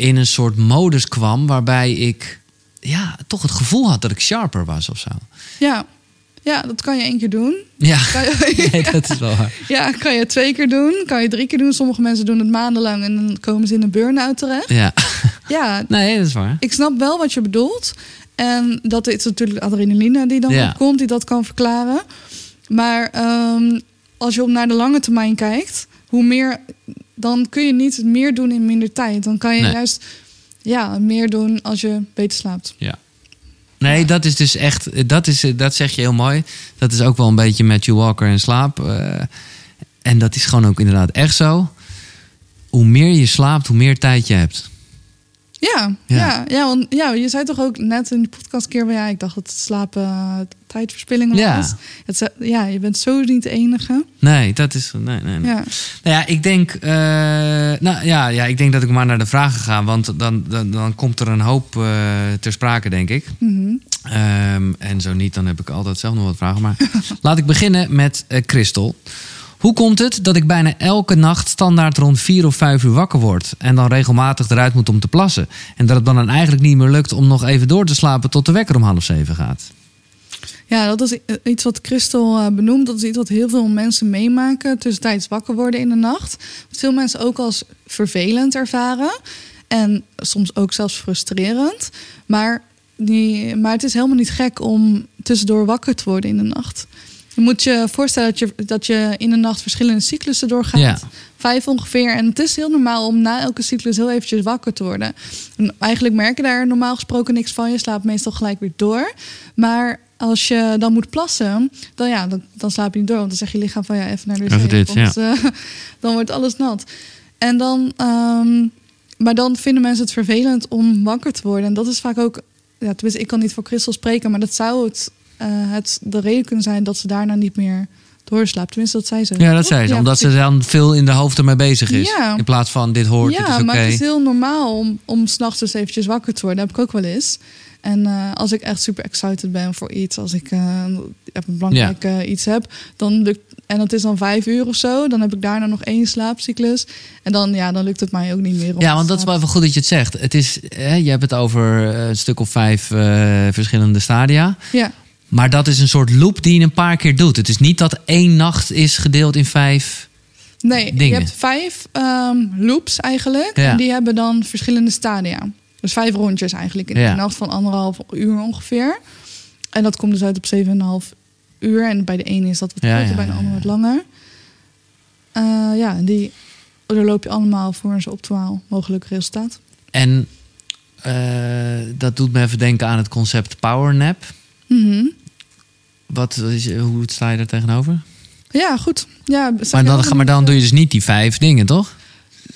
in een soort modus kwam waarbij ik ja, toch het gevoel had dat ik sharper was of zo.
ja, ja, dat kan je één keer doen.
Ja,
je,
nee, dat is wel waar.
Ja, kan je twee keer doen, kan je drie keer doen. Sommige mensen doen het maandenlang en dan komen ze in een burn-out terecht.
Ja,
Ja,
nee, dat is waar.
ik snap wel wat je bedoelt. En dat is natuurlijk adrenaline die dan
Ja.
opkomt, die dat kan verklaren. Maar ehm, als je op naar de lange termijn kijkt, hoe meer, dan kun je niet meer doen in minder tijd. Dan kan je
Nee.
juist ja, meer doen als je beter slaapt.
Ja. Nee, dat is dus echt, dat, is, dat zeg je heel mooi. Dat is ook wel een beetje Matthew Walker en slaap. eh, en dat is gewoon ook inderdaad echt zo. Hoe meer je slaapt, hoe meer tijd je hebt.
Ja,
Ja.
ja. Ja, want ja, je zei toch ook net in de podcast een keer... van, ja, ik dacht dat het slapen eh, tijdverspilling was.
Ja.
Het, ja, je bent zo niet de enige.
Nee, dat is. Nee, nee, nee.
Ja,
Nou ja, ik denk. eh, nou ja, ja, ik denk dat ik maar naar de vragen ga. Want dan, dan, dan komt er een hoop eh, ter sprake, denk ik.
Mhm.
Ehm, en zo niet, dan heb ik altijd zelf nog wat vragen. Maar laat ik beginnen met Christel. Hoe komt het dat ik bijna elke nacht standaard rond 4 of 5 uur wakker word en dan regelmatig eruit moet om te plassen? En dat het dan eigenlijk niet meer lukt om nog even door te slapen tot de wekker om half zeven gaat?
Ja, dat is i- iets wat Christel eh, benoemt. Dat is iets wat heel veel mensen meemaken. Tussentijds wakker worden in de nacht. Wat veel mensen ook als vervelend ervaren. En soms ook zelfs frustrerend. Maar, die, maar het is helemaal niet gek om tussendoor wakker te worden in de nacht. Je moet je voorstellen dat je, dat je in de nacht verschillende cyclussen doorgaat.
Ja.
Vijf ongeveer. En het is heel normaal om na elke cyclus heel eventjes wakker te worden. En eigenlijk merk je daar normaal gesproken niks van. Je slaapt meestal gelijk weer door. Maar als je dan moet plassen, dan, ja, dan, dan slaap je niet door. Want dan zegt je lichaam van ja, even naar de wc.
Even dit,
want, eh, dan wordt alles nat. En dan, ehm, maar dan vinden mensen het vervelend om wakker te worden. En dat is vaak ook, ja, tenminste, ik kan niet voor Christel spreken, maar dat zou het, het de reden kunnen zijn dat ze daarna niet meer doorslaapt. Tenminste, dat zei ze.
Ja, dat zei ze.
Ja,
omdat ze dan veel in de hoofd ermee bezig is.
Ja.
In plaats van dit hoort,
Ja,
is
maar het is heel normaal om, om s'nachts dus eventjes wakker te worden. Dat heb ik ook wel eens. En eh, als ik echt super excited ben voor iets, als ik eh, een belangrijk eh, iets heb, dan lukt, en dat is dan vijf uur of zo, dan heb ik daarna nog één slaapcyclus. En dan, ja, dan lukt het mij ook niet meer. om
Ja, want dat is wel even goed dat je het zegt. Het is, hè, je hebt het over eh, een stuk of vijf eh, verschillende stadia.
Ja,
Maar dat is een soort loop die je een paar keer doet. Het is niet dat één nacht is gedeeld in vijf.
nee, je hebt vijf ehm, loops eigenlijk.
Ja.
En die hebben dan verschillende stadia. Dus vijf rondjes eigenlijk in
Ja.
een nacht van anderhalf uur ongeveer. En dat komt dus uit op 7,5 uur. En bij de ene is dat wat korter, bij de andere wat langer. Eh, ja, die daar loop je allemaal voor een zo optimaal mogelijk resultaat.
En eh, dat doet me even denken aan het concept power nap.
Mhm.
Wat is, hoe sta je daar tegenover?
Ja, goed. Ja,
Maar dan, maar dan doe je dus niet die vijf dingen, toch?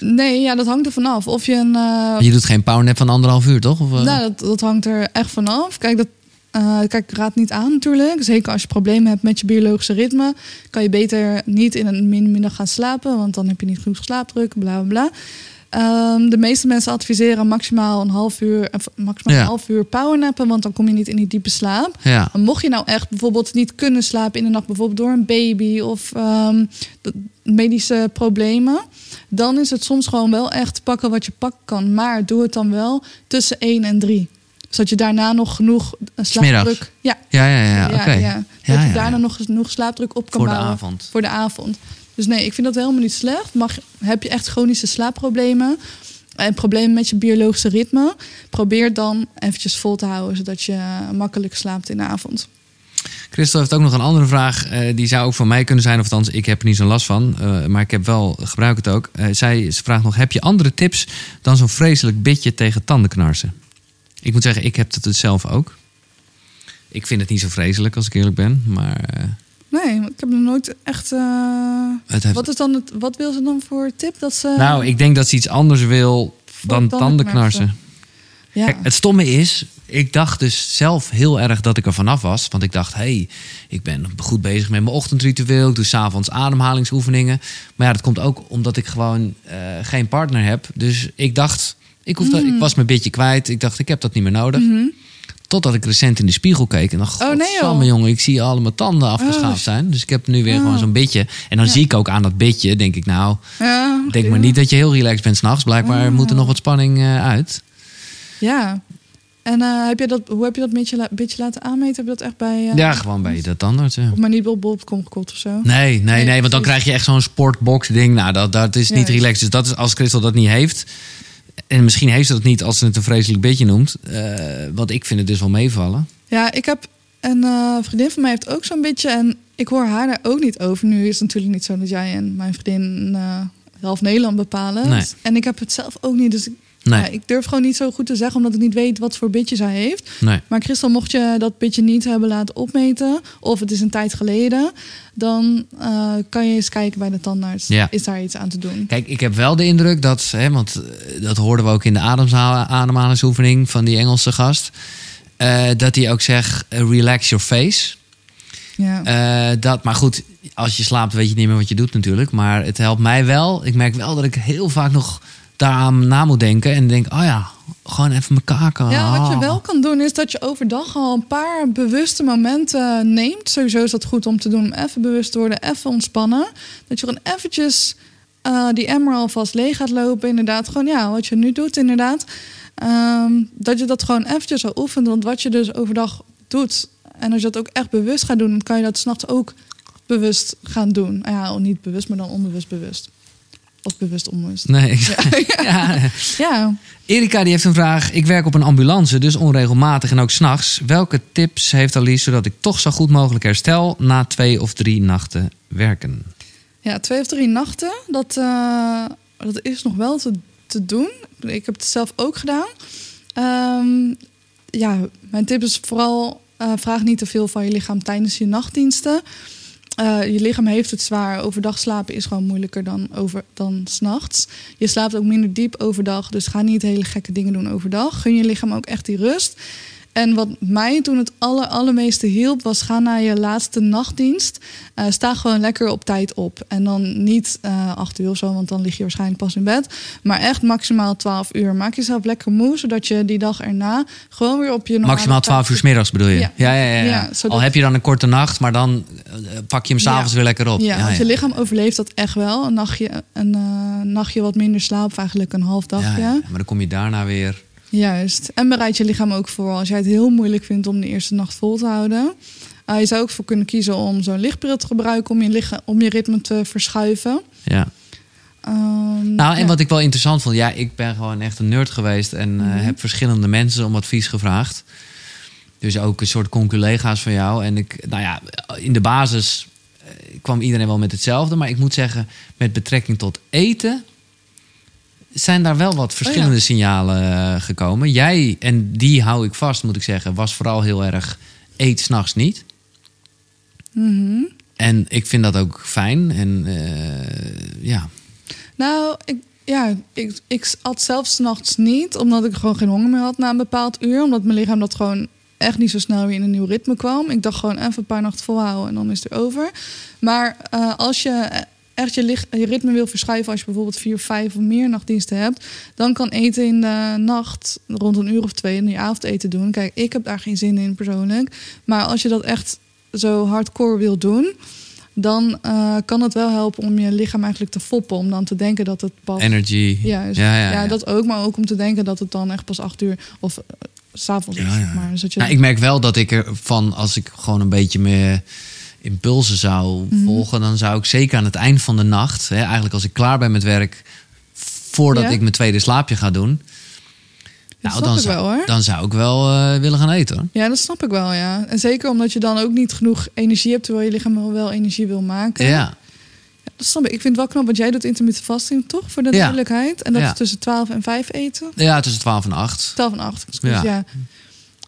eh, Nee, ja, dat hangt er vanaf. Of je een... eh,
Je doet geen power nap van anderhalf uur, toch? Of, eh?
Nou, dat, dat hangt er echt vanaf. Kijk, dat, eh, kijk, raad niet aan natuurlijk. Zeker als je problemen hebt met je biologische ritme, kan je beter niet in een middag gaan slapen, want dan heb je niet genoeg slaapdruk, bla bla bla. Ehm, de meeste mensen adviseren maximaal een half uur, of maximaal
Ja.
een half uur powernappen, want dan kom je niet in die diepe slaap.
ja.
Maar mocht je nou echt bijvoorbeeld niet kunnen slapen in de nacht, bijvoorbeeld door een baby of ehm, de- medische problemen, dan is het soms gewoon wel echt pakken wat je pakken kan. Maar doe het dan wel tussen 1 en 3. Zodat je daarna nog genoeg eh, slaapdruk. Ja,
Ja, ja, ja, oké.
ja,
Ja,
Dat je
ja,
daarna
ja.
nog genoeg slaapdruk op kan
Voor de
bouwen
avond.
voor de avond. Dus nee, ik vind dat helemaal niet slecht. Mag, heb je echt chronische slaapproblemen en problemen met je biologische ritme, probeer dan eventjes vol te houden, zodat je makkelijk slaapt in de avond.
Christel heeft ook nog een andere vraag. eh, die zou ook van mij kunnen zijn. Of althans, ik heb er niet zo last van. eh, maar ik heb wel, gebruik het ook. Eh, zij vraagt nog, heb je andere tips dan zo'n vreselijk bitje tegen tandenknarsen? Ik moet zeggen, ik heb het dus zelf ook. Ik vind het niet zo vreselijk, als ik eerlijk ben. Maar
Nee, ik heb nog nooit echt.
het heeft...
Wat, is dan het, wat wil ze dan voor tip? Dat ze.
Nou, ik denk dat ze iets anders wil dan
tandenknarsen. ja.
Kijk, het stomme is, ik dacht dus zelf heel erg dat ik er vanaf was. Want ik dacht, hé, hey, ik ben goed bezig met mijn ochtendritueel. Ik doe s'avonds ademhalingsoefeningen. Maar ja, dat komt ook omdat ik gewoon eh, geen partner heb. Dus ik dacht, ik, hoef dat, ik was mijn beetje kwijt. Ik dacht, ik heb dat niet meer nodig.
Mhm.
Totdat ik recent in de spiegel keek. En dacht,
Oh, nee,
godsamme, jongen, ik zie al mijn tanden afgeschaafd
Oh.
zijn. Dus ik heb nu weer gewoon zo'n beetje. En dan
Ja.
zie ik ook aan dat beetje, denk ik, nou...
Ja,
Denk maar niet dat je heel relaxed bent s'nachts. Blijkbaar
Oh.
moet er nog wat spanning eh, uit.
Ja. En eh, heb je dat, hoe heb je dat beetje, la- beetje laten aanmeten? Heb je dat echt bij. eh,
Ja, gewoon bij de tandarts. ja.
Of maar niet op bol.com gekocht of zo?
Nee, nee, nee,
Nee,
want dan krijg je echt zo'n sportbox ding. Nou, dat, dat is niet
Juist.
relaxed. Dus dat is als Christel dat niet heeft. En misschien heeft ze dat niet als ze het een vreselijk beetje noemt. eh, want ik vind het dus wel meevallen.
Ja, ik heb een eh, vriendin van mij heeft ook zo'n beetje en ik hoor haar daar ook niet over. Nu is het natuurlijk niet zo dat jij en mijn vriendin eh half Nederland bepalen.
Nee.
En ik heb het zelf ook niet, dus ik,
Nee,
ja, ik durf gewoon niet zo goed te zeggen omdat ik niet weet wat voor bitje zij heeft.
nee.
Maar Christel, mocht je dat bitje niet hebben laten opmeten of het is een tijd geleden, dan eh, kan je eens kijken bij de tandarts.
Ja.
Is daar iets aan te doen?
Kijk, ik heb wel de indruk dat, hè, want eh, dat hoorden we ook in de ademhalingsoefening van die Engelse gast. eh, dat hij ook zegt, relax your face.
Ja.
Dat, maar goed, als je slaapt weet je niet meer wat je doet natuurlijk. Maar het helpt mij wel. Ik merk wel dat ik heel vaak nog daaraan na moet denken. En denk, oh ja, gewoon even mijn kaken.
Ja, wat je
Ah.
wel kan doen is dat je overdag al een paar bewuste momenten neemt. Sowieso is dat goed om te doen, om even bewust te worden, even ontspannen. Dat je gewoon eventjes eh, die emmer alvast leeg gaat lopen. Inderdaad, gewoon ja, wat je nu doet inderdaad. Ehm, dat je dat gewoon eventjes al oefent. Want wat je dus overdag doet, En als je dat ook echt bewust gaat doen, dan kan je dat s'nachts ook bewust gaan doen. Ja, niet bewust, maar dan onbewust bewust. Of bewust onbewust.
Nee, ja.
Ja,
Erika die heeft een vraag. Ik werk op een ambulance, dus onregelmatig en ook s'nachts. Welke tips heeft Alice zodat ik toch zo goed mogelijk herstel na twee of drie nachten werken?
ja twee of drie nachten, dat, eh, dat is nog wel te, te doen. Ik heb het zelf ook gedaan. Ehm, ja, mijn tip is vooral eh, vraag niet te veel van je lichaam tijdens je nachtdiensten. Eh, je lichaam heeft het zwaar. Overdag slapen is gewoon moeilijker dan, over, dan s'nachts. Je slaapt ook minder diep overdag. Dus ga niet hele gekke dingen doen overdag. Gun je lichaam ook echt die rust. En wat mij toen het aller, allermeeste hielp, was ga naar je laatste nachtdienst. Eh, sta gewoon lekker op tijd op. En dan niet eh acht uur of zo, want dan lig je waarschijnlijk pas in bed. Maar echt maximaal 12 uur. Maak jezelf lekker moe, zodat je die dag erna gewoon weer op je normale
Maximaal 12 uur 's middags bedoel je?
Ja.
ja, ja. ja, ja.
Ja, zodat-
Al heb je dan een korte nacht, maar dan eh, pak je hem s'avonds weer lekker op.
Ja, want je lichaam overleeft dat echt wel. Een nachtje, een, nachtje wat minder slaap, eigenlijk een half dagje.
ja, maar dan kom je daarna weer.
Juist. En bereid je lichaam ook voor als jij het heel moeilijk vindt om de eerste nacht vol te houden. Eh, je zou ook voor kunnen kiezen om zo'n lichtbril te gebruiken om je, lichaam, om je ritme te verschuiven.
Ja.
Ehm,
Nou, en
ja.
wat ik wel interessant vond, ja, ik ben gewoon echt een nerd geweest en eh,
Mhm.
heb verschillende mensen om advies gevraagd. Dus ook een soort conculega's van jou. En ik, nou ja, in de basis eh, kwam iedereen wel met hetzelfde. Maar ik moet zeggen, met betrekking tot eten zijn daar wel wat verschillende
Oh ja.
signalen eh, gekomen. Jij, en die hou ik vast, moet ik zeggen, was vooral heel erg eet s'nachts niet.
Mhm.
En ik vind dat ook fijn. En eh, ja,
Nou, ik, ja, ik, ik at zelf s'nachts niet, omdat ik gewoon geen honger meer had na een bepaald uur. Omdat mijn lichaam dat gewoon echt niet zo snel weer in een nieuw ritme kwam. Ik dacht gewoon even een paar nachten volhouden en dan is het er over. Maar eh, als je echt je, je ritme wil verschuiven, als je bijvoorbeeld vier, vijf of meer nachtdiensten hebt, dan kan eten in de nacht rond een uur of twee in je avondeten doen. Kijk, ik heb daar geen zin in persoonlijk. Maar als je dat echt zo hardcore wil doen, dan eh, kan het wel helpen om je lichaam eigenlijk te foppen. Om dan te denken dat het pas...
energy.
Juist.
Ja,
Ja,
ja, ja.
dat ook. Maar ook om te denken dat het dan echt pas acht uur of eh, s s'avonds is.
Ja, ja.
Maar, zodat je
Nou, ik merk wel dat ik er van, als ik gewoon een beetje mijn impulsen zou
Mhm.
volgen, dan zou ik zeker aan het eind van de nacht, hè, eigenlijk als ik klaar ben met werk, voordat
Ja?
ik mijn tweede slaapje ga doen,
Dat
nou, dan,
ik
zou,
wel, hoor.
dan zou ik wel eh, willen gaan eten. Hoor.
Ja, dat snap ik wel, ja. En zeker omdat je dan ook niet genoeg energie hebt... terwijl je lichaam wel, energie wil maken.
Ja,
Dat snap ik. Ik vind het wel knap, want jij doet intermittent fasting, toch? Voor de
Ja.
duidelijkheid. En dat
Ja.
is tussen 12 en 5 eten.
ja, tussen 12 en 8.
12 en 8, excuus.
Ja.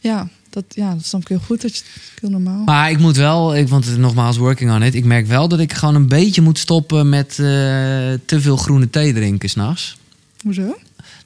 Ja. Ja. dat, ja, dat snap ik heel goed. Dat je, heel normaal.
Maar ik moet wel, ik, want het- nogmaals, working on it. Ik merk wel dat ik gewoon een beetje moet stoppen met eh, te veel groene thee drinken s'nachts.
Hoezo?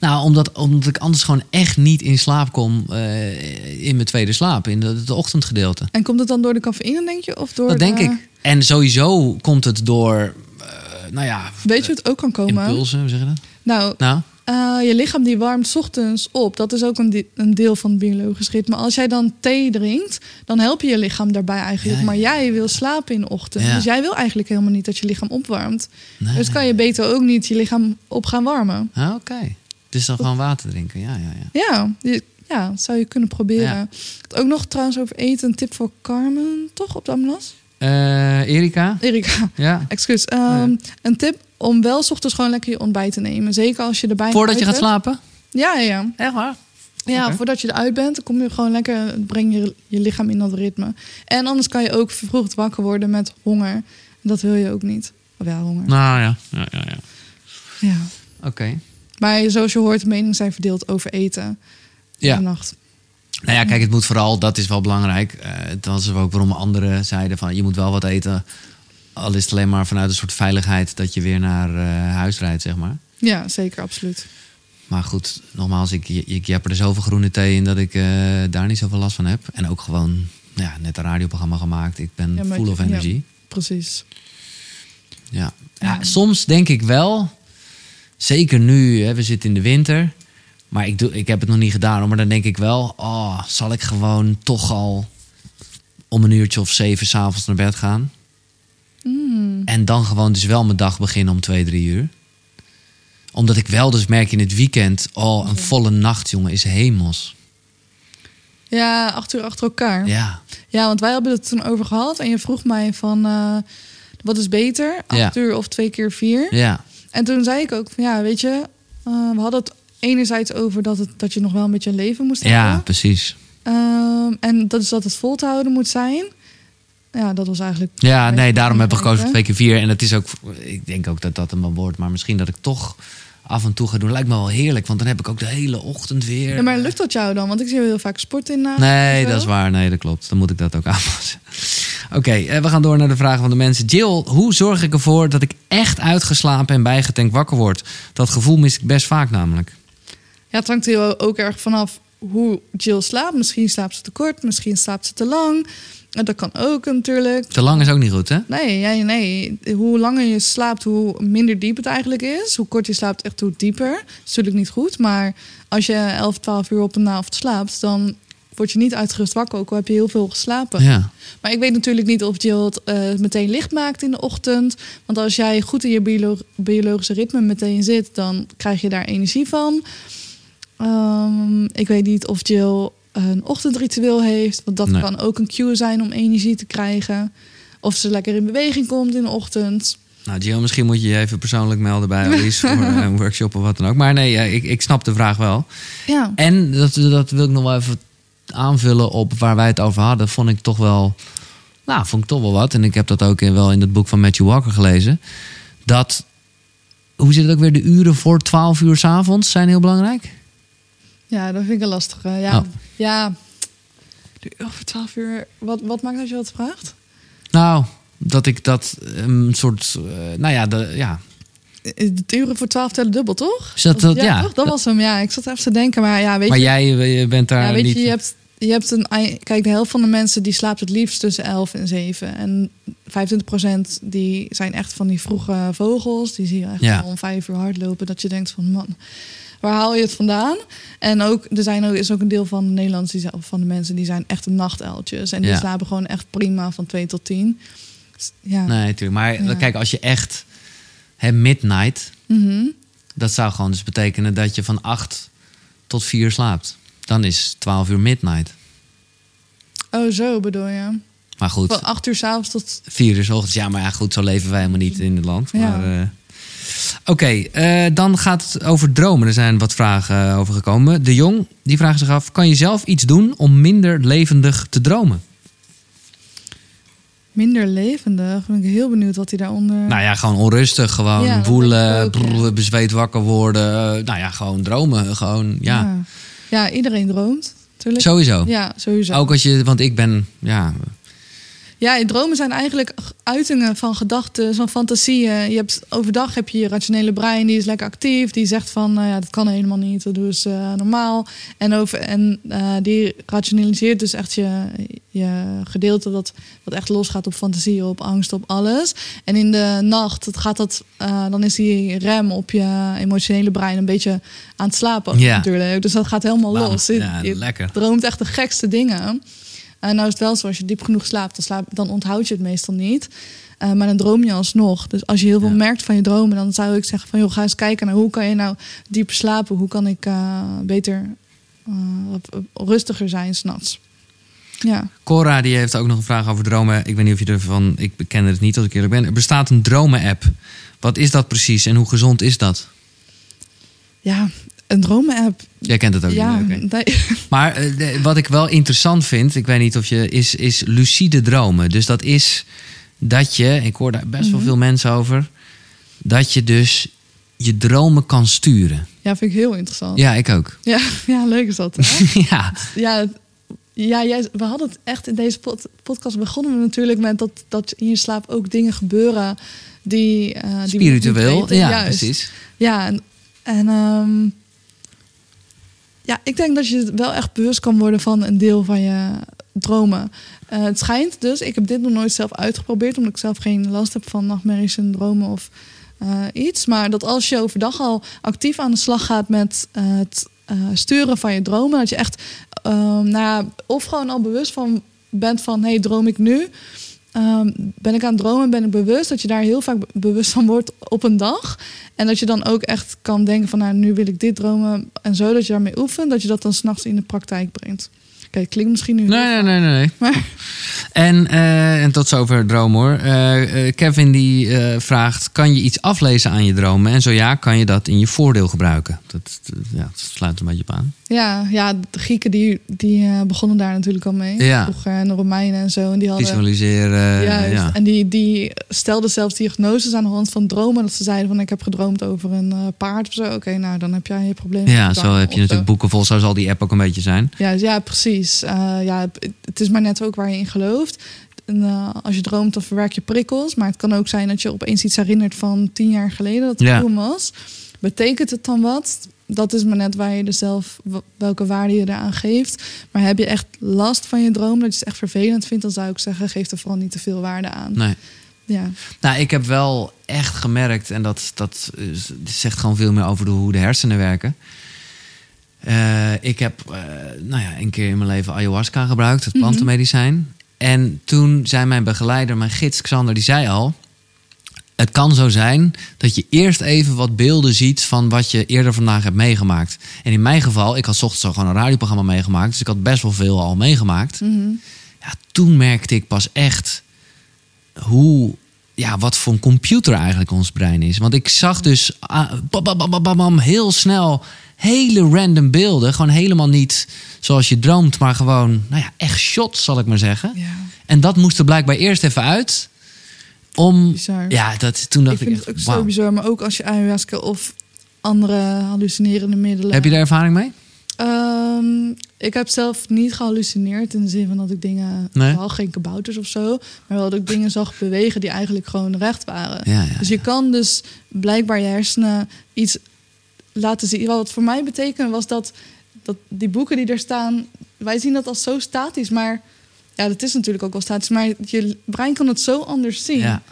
Nou, omdat, omdat ik anders gewoon echt niet in slaap kom eh, in mijn tweede slaap, in het ochtendgedeelte.
En komt het dan door de cafeïne, denk je? Of door
Dat denk
de-
ik. En sowieso komt het door, eh, nou ja,
Weet je wat ook kan komen?
impulsen, hoe zeg je dat?
Nou,
Nou,
Eh, je lichaam die warmt 's ochtends op. Dat is ook een, een deel van het biologisch ritme. Als jij dan thee drinkt, dan help je je lichaam daarbij eigenlijk.
Ja,
Maar jij wil slapen in de ochtend.
Ja.
Dus jij wil eigenlijk helemaal niet dat je lichaam opwarmt.
nee.
Dus kan je beter ook niet je lichaam op gaan warmen.
Ah, Oké. Dus dan gewoon water drinken, ja, ja, ja.
Ja, ja dat zou je kunnen proberen. Ook nog trouwens over eten. Een tip voor Carmen, toch op de ambulance?
Eh, Erika?
Erika,
Ja.
excuus. Ehm. Een tip om wel 's ochtends gewoon lekker je ontbijt te nemen. Zeker als je erbij
Voordat je gaat slapen?
Ja, ja, ja.
Echt waar?
Ja, voordat je eruit bent, dan kom je gewoon lekker, breng je je lichaam in dat ritme. En anders kan je ook vervroegd wakker worden met honger. Dat wil je ook niet. Of ja, honger.
Nou ja, ja, ja. ja.
Ja.
Oké.
Maar zoals je hoort, meningen zijn verdeeld over eten
Ja.
de nacht.
Nou ja, kijk, het moet vooral, dat is wel belangrijk. Eh dat is ook waarom anderen zeiden van je moet wel wat eten. Al is het alleen maar vanuit een soort veiligheid dat je weer naar eh, huis rijdt, zeg maar.
Ja, zeker, absoluut.
Maar goed, nogmaals, ik, ik, heb er zoveel groene thee in dat ik eh, daar niet zoveel last van heb. En ook gewoon ja, net een radioprogramma gemaakt. Ik ben
Ja,
full
je-
of
ja.
energie.
Precies.
Ja. Ja, soms denk ik wel, zeker nu, hè, we zitten in de winter. Maar ik, doe, ik heb het nog niet gedaan, maar dan denk ik wel, oh, zal ik gewoon toch al om een uurtje of zeven s'avonds naar bed gaan?
Mm.
En dan gewoon dus wel mijn dag beginnen om twee, drie uur. Omdat ik wel dus merk in het weekend, oh, een volle nacht, jongen, is hemels.
Ja, acht uur achter elkaar.
Ja,
Ja, want wij hebben het toen over gehad. En je vroeg mij van, eh, wat is beter? Acht
Ja.
uur of twee keer vier?
Ja,
En toen zei ik ook van, ja, weet je... eh, we hadden het enerzijds over dat, het, dat je nog wel een beetje een leven moest
ja
hebben.
precies.
Ehm, en dat is dat het vol te houden moet zijn. Ja, dat was eigenlijk...
Ja, nee, daarom heb ik gekozen voor twee keer vier. En het is ook, ik denk ook dat dat een wordt. Maar misschien dat ik toch af en toe ga doen. Lijkt me wel heerlijk, want dan heb ik ook de hele ochtend weer.
Ja, maar lukt dat jou dan? Want ik zie heel vaak sport in. na-
Nee, dat is waar. Nee, dat klopt. Dan moet ik dat ook aanpassen. Oké, eh, we gaan door naar de vragen van de mensen. Jill, hoe zorg ik ervoor dat ik echt uitgeslapen en bijgetankt wakker word? Dat gevoel mis ik best vaak namelijk.
Ja, het hangt er ook erg vanaf hoe Jill slaapt. Misschien slaapt ze te kort, misschien slaapt ze te lang. Dat kan ook natuurlijk.
Te lang is ook niet goed, hè?
Nee, ja, nee. Hoe langer je slaapt, hoe minder diep het eigenlijk is. Hoe kort je slaapt, echt hoe dieper. Dat is natuurlijk niet goed. Maar als je 11, 12 uur op een avond slaapt, dan word je niet uitgerust wakker. Ook al heb je heel veel geslapen.
Ja.
Maar ik weet natuurlijk niet of Jill het eh, meteen licht maakt in de ochtend. Want als jij goed in je biolo- biologische ritme meteen zit, dan krijg je daar energie van. Ehm, ik weet niet of Jill een ochtendritueel heeft. Want dat
Nee.
kan ook een cue zijn om energie te krijgen. Of ze lekker in beweging komt in de ochtend.
Nou, Jill, misschien moet je je even persoonlijk melden bij Alice voor eh, een workshop of wat dan ook. Maar nee, eh, ik, ik snap de vraag wel.
Ja,
En dat, dat wil ik nog wel even aanvullen op waar wij het over hadden. Vond ik toch wel, nou, vond ik toch wel wat. En ik heb dat ook in- wel in het boek van Matthew Walker gelezen. Dat, hoe zit het ook weer? De uren voor 12 uur 's avonds zijn heel belangrijk.
Ja dat vind ik een lastige. Ja,
Oh.
ja. De- over 12 uur. Wat, wat maakt dat je wat vraagt?
Nou, dat ik dat een soort, eh, nou ja, de, ja.
De uren voor 12 tellen dubbel, toch?
Is dat, dat,
ja,
ja,
toch? dat was hem. Ja, ik zat even te denken, maar ja, weet
maar
je.
jij eh, bent daar
ja, weet
niet...
je, je hebt, je hebt een. Kijk, de helft van de mensen die slaapt het liefst tussen 11 en 7. En 25% die zijn echt van die vroege vogels. Die zie je echt
Ja.
al om vijf uur hardlopen. Dat je denkt van man, waar haal je het vandaan? En ook, er zijn ook, is ook een deel van de Nederlanders die van de mensen die zijn echt nachtuiltjes. En die
Ja.
slapen gewoon echt prima van 2 tot 10. Ja.
Nee, natuurlijk. Maar
Ja.
kijk, als je echt... Hè, midnight,
Mhm.
dat zou gewoon dus betekenen dat je van 8 tot 4 slaapt. Dan is 12 uur midnight.
Oh, zo bedoel je.
Maar goed,
Van 8 uur s'avonds tot.
4 uur 's ochtends. Ja, maar ja, goed, zo leven wij helemaal niet in het land. Maar, eh, Oké, eh, dan gaat het over dromen. Er zijn wat vragen eh, over gekomen. De Jong, die vraagt zich af... kan je zelf iets doen om minder levendig te dromen?
Minder levendig. Ben ik heel benieuwd wat hij daaronder.
Nou ja, gewoon onrustig. Gewoon
Ja,
woelen,
denk ik ook,
brrr,
ja.
bezweet wakker worden. eh, nou ja, gewoon dromen. Gewoon, ja.
ja. Ja, iedereen droomt. Tuurlijk.
Sowieso.
Ja, sowieso.
Ook als je, want ik ben, ja,
Ja, dromen zijn eigenlijk uitingen van gedachten, van fantasieën. Je hebt, overdag heb je je rationele brein, die is lekker actief. Die zegt van, nou ja, dat kan helemaal niet, dat doen ze eh, normaal. En, over, en eh, die rationaliseert dus echt je, je gedeelte dat, wat echt losgaat op fantasieën, op angst, op alles. En in de nacht het gaat dat, eh, dan is die rem op je emotionele brein een beetje aan het slapen
Ja.
natuurlijk. Dus dat gaat helemaal
bam.
los. Je-
ja,
je
lekker.
droomt echt de gekste dingen. En nou is het wel zo, als je diep genoeg slaapt, dan, slaap, dan onthoud je het meestal niet. Eh, maar dan droom je alsnog. Dus als je heel veel
Ja.
merkt van je dromen, dan zou ik zeggen van joh, ga eens kijken naar hoe kan je nou dieper slapen? Hoe kan ik eh, beter rustiger zijn s'nachts? Ja.
Cora die heeft ook nog een vraag over dromen. Ik weet niet of je ervan, ik ken het niet als ik eerlijk ben. Er bestaat een dromen-app. Wat is dat precies en hoe gezond is dat?
ja, een dromen-app.
Jij kent het ook
Ja,
niet. Maar eh, de- wat ik wel interessant vind, ik weet niet of je, is, is lucide dromen. Dus dat is dat je, ik hoor daar best
Mhm.
wel veel mensen over, dat je dus je dromen kan sturen.
ja, vind ik heel interessant.
Ja, ik ook.
Ja, ja leuk is dat. Hè?
ja,
ja, ja jij, we hadden het echt in deze pod- podcast begonnen we natuurlijk met dat, dat in je slaap ook dingen gebeuren die, eh die
spiritueel. Ja,
Juist.
precies.
Ja, en, en ehm, ja, ik denk dat je wel echt bewust kan worden van een deel van je dromen. Eh, het schijnt dus, ik heb dit nog nooit zelf uitgeprobeerd, omdat ik zelf geen last heb van nachtmerries en dromen of eh, iets. Maar dat als je overdag al actief aan de slag gaat met eh, het sturen van je dromen, dat je echt, ehm, nou ja, of gewoon al bewust van bent van, hey, droom ik nu? Ehm, ben ik aan het dromen, ben ik bewust dat je daar heel vaak be- bewust van wordt op een dag. En dat je dan ook echt kan denken van, nou, nu wil ik dit dromen. En zo dat je daarmee oefent, dat je dat dan s'nachts in de praktijk brengt. Kijk, klinkt misschien nu...
Nee, nee, nee, nee. nee.
Maar
En, eh, en tot zover droom hoor. Eh, eh, Kevin die vraagt: kan je iets aflezen aan je dromen? En zo ja, kan je dat in je voordeel gebruiken? Dat, ja, dat sluit een beetje op aan.
ja, ja, de Grieken die, die begonnen daar natuurlijk al mee.
Ja.
Vroeger en de Romeinen en zo. En die hadden...
Visualiseren.
Juist.
ja.
En die, die stelden zelfs diagnoses aan de hand van dromen. Dat ze zeiden van ik heb gedroomd over een paard of zo. Oké, nou dan heb jij je probleem.
ja, zo heb je natuurlijk boeken vol. Zo zal die app ook een beetje zijn.
Ja, ja precies. Eh, ja, het is maar net ook waar je in gelooft. En, eh, als je droomt, dan verwerk je prikkels. Maar het kan ook zijn dat je opeens iets herinnert van tien jaar geleden dat het
Ja.
was. Betekent het dan wat? Dat is maar net waar je er zelf welke waarde je eraan geeft. Maar heb je echt last van je droom, dat je het echt vervelend vindt, dan zou ik zeggen, geef er vooral niet te veel waarde aan.
Nee.
Ja.
Nou, ik heb wel echt gemerkt, en dat, dat zegt gewoon veel meer over de, hoe de hersenen werken. Eh, ik heb eh, nou ja, een keer in mijn leven ayahuasca gebruikt, het plantenmedicijn. En toen zei mijn begeleider, mijn gids Xander, die zei al... Het kan zo zijn dat je eerst even wat beelden ziet van wat je eerder vandaag hebt meegemaakt. En in mijn geval, ik had 's ochtends al gewoon een radioprogramma meegemaakt. Dus ik had best wel veel al meegemaakt.
Mhm.
Ja, toen merkte ik pas echt hoe, ja, wat voor een computer eigenlijk ons brein is. Want ik zag dus ah, bam, bam, bam, heel snel hele random beelden. Gewoon helemaal niet zoals je droomt, maar gewoon, nou ja, echt shots zal ik maar zeggen.
Ja.
En dat moest er blijkbaar eerst even uit. Om,
Bizar.
ja, dat, toen
Ik
dacht ik,
vind het ook zo
wauw.
bizar. Maar ook als je ayahuasca of andere hallucinerende middelen...
Heb je daar ervaring mee?
Ehm, ik heb zelf niet gehallucineerd in de zin van dat ik dingen
Nee.
zag, geen kabouters of zo, maar wel dat ik dingen zag bewegen die eigenlijk gewoon recht waren.
Ja, ja,
dus je kan dus blijkbaar je hersenen iets laten zien. Wat voor mij betekende was dat, dat die boeken die er staan, wij zien dat als zo statisch, maar ja, dat is natuurlijk ook wel statisch, maar je brein kan het zo anders zien.
Ja.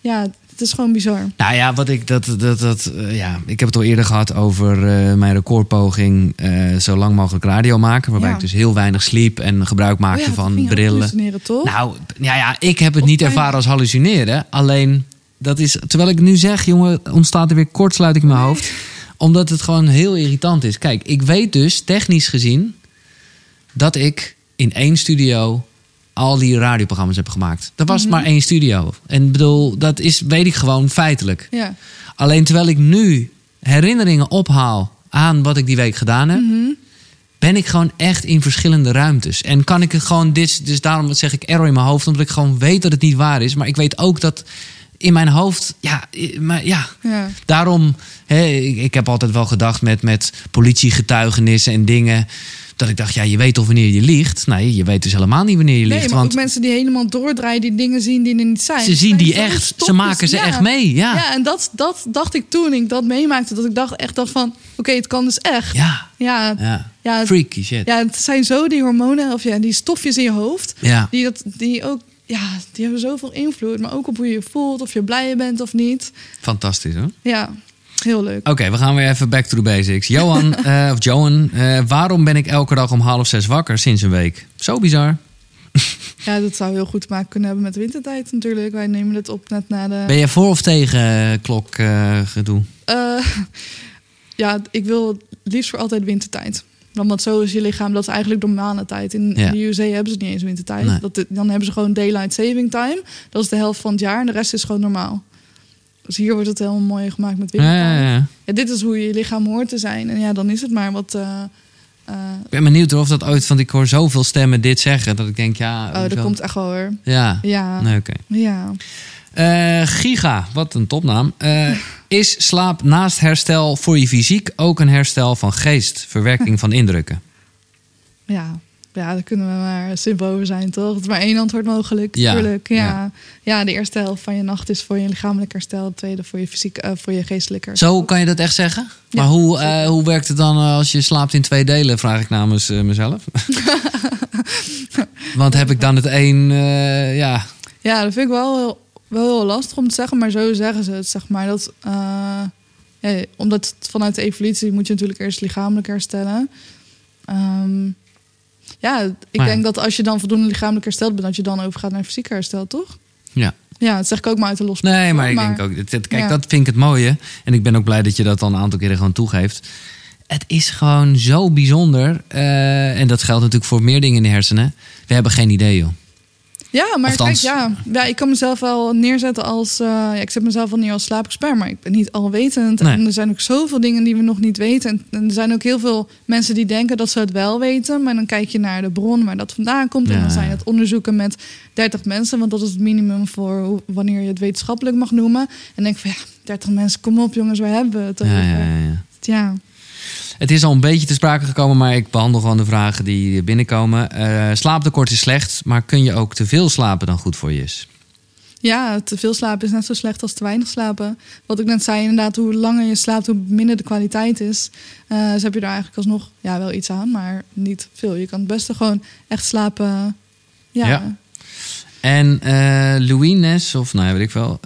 Ja, het is gewoon bizar.
Nou ja, wat ik dat, dat, dat eh, ja, ik heb het al eerder gehad over eh, mijn recordpoging eh, zo lang mogelijk radio maken, waarbij
Ja.
ik dus heel weinig sliep en gebruik maakte
Oh ja, dat
van brillen.
toch?
Nou, ja, ja, ik heb het
Of
niet ervaren als hallucineren. Alleen, dat is, terwijl ik nu zeg, jongen, ontstaat er weer kortsluiting in mijn hoofd. Omdat het gewoon heel irritant is. Kijk, ik weet dus, technisch gezien, dat ik in één studio al die radioprogramma's heb gemaakt. Er was maar één studio. En bedoel, dat is, weet ik gewoon feitelijk.
ja.
Alleen terwijl ik nu herinneringen ophaal aan wat ik die week gedaan heb,
Mhm.
ben ik gewoon echt in verschillende ruimtes. En kan ik het gewoon, dit, dus daarom zeg ik error in mijn hoofd, omdat ik gewoon weet dat het niet waar is. Maar ik weet ook dat in mijn hoofd, ja, maar ja,
ja.
daarom, ik, ik heb altijd wel gedacht met, met politiegetuigenissen en dingen. Dat ik dacht, ja, je weet toch wanneer je liegt? Nee, je weet dus helemaal niet wanneer je
Nee,
liegt.
maar
want
ook mensen die helemaal doordraaien, die dingen zien die er niet zijn.
ze zien die echt, ze maken ze
ja.
echt mee. Ja,
Ja, en dat, dat dacht ik toen ik dat meemaakte. Dat ik dacht, echt dacht van, oké, het kan dus echt.
ja,
Ja,
ja. Freaky shit.
ja, het zijn zo die hormonen, of ja, die stofjes in je hoofd.
Ja.
Die, dat, die ook, ja, die hebben zoveel invloed. Maar ook op hoe je je voelt, of je blij bent of niet.
Fantastisch hoor.
Ja, heel leuk.
Oké, we gaan weer even back to the basics. Johan, eh, of Johan, eh, waarom ben ik elke dag om half zes wakker sinds een week? Zo bizar.
Ja, dat zou heel goed te maken kunnen hebben met wintertijd natuurlijk. Wij nemen het op net na de...
Ben je voor of tegen eh, klok gedoe?
Ja, ik wil liefst voor altijd wintertijd. Want zo is je lichaam, dat is eigenlijk de maandentijd. In,
Ja.
in de USA hebben ze niet eens wintertijd.
Nee.
Dat, dan hebben ze gewoon daylight saving time. Dat is de helft van het jaar en de rest is gewoon normaal. Dus hier wordt het helemaal mooi gemaakt met
Ja,
wintertijd.
ja, ja.
Ja, dit is hoe je lichaam hoort te zijn. En ja, dan is het maar wat... eh, eh,
Ik ben benieuwd of dat ooit, want ik hoor zoveel stemmen dit zeggen, dat ik denk, ja...
oh, dat komt echt wel hoor.
Ja,
Ja,
nee, oké.
ja.
Eh, Giga, wat een topnaam. Is slaap naast herstel voor je fysiek ook een herstel van geest, verwerking van indrukken?
Ja. Ja, daar kunnen we maar simpel over zijn, toch? Het is maar één antwoord mogelijk,
Ja,
tuurlijk. Ja.
ja.
Ja. de eerste helft van je nacht is voor je lichamelijk herstel. De tweede voor je, fysiek, eh, voor je geestelijk herstel.
Zo kan je dat echt zeggen?
Ja,
maar hoe, eh, hoe werkt het dan eh, als je slaapt in twee delen, vraag ik namens mezelf. Want heb ik dan het eh, ja,
Ja, dat vind ik wel heel, wel heel lastig om te zeggen, maar zo zeggen ze het, zeg maar. Dat, omdat vanuit de evolutie moet je natuurlijk eerst lichamelijk herstellen. Ehm, ja, ik
Maar-
denk dat als je dan voldoende lichamelijk hersteld bent, dat je dan overgaat naar fysiek herstel, toch?
ja.
Ja, dat zeg ik ook maar uit de los.
Nee, maar ik denk ook, het- het- kijk,
Ja.
dat vind ik het mooie. En ik ben ook blij dat je dat dan een aantal keren gewoon toegeeft. Het is gewoon zo bijzonder. eh, en dat geldt natuurlijk voor meer dingen in de hersenen. We hebben geen idee, joh.
Ja, maar
Althans-
kijk, ja, ja, ik kan mezelf wel neerzetten als... eh, ja, ik zet mezelf wel neer als slaapexpert, maar ik ben niet alwetend.
Nee.
En er zijn ook zoveel dingen die we nog niet weten. En, en er zijn ook heel veel mensen die denken dat ze het wel weten. Maar dan kijk je naar de bron waar dat vandaan komt. En dan zijn het onderzoeken met 30 mensen. Want dat is het minimum voor wanneer je het wetenschappelijk mag noemen. En denk van ja, 30 mensen, kom op jongens, waar hebben we het over?
Ja, ja, ja, ja.
Ja.
Het is al een beetje te sprake gekomen, maar ik behandel gewoon de vragen die binnenkomen. Eh slaaptekort is slecht, maar kun je ook te veel slapen dan goed voor je is?
Ja, te veel slapen is net zo slecht als te weinig slapen. Wat ik net zei, inderdaad, hoe langer je slaapt, hoe minder de kwaliteit is. Eh dus heb je daar eigenlijk alsnog ja, wel iets aan, maar niet veel. Je kan het beste gewoon echt slapen. Ja,
Ja. En Louis Nes, of nou ja, weet ik wel,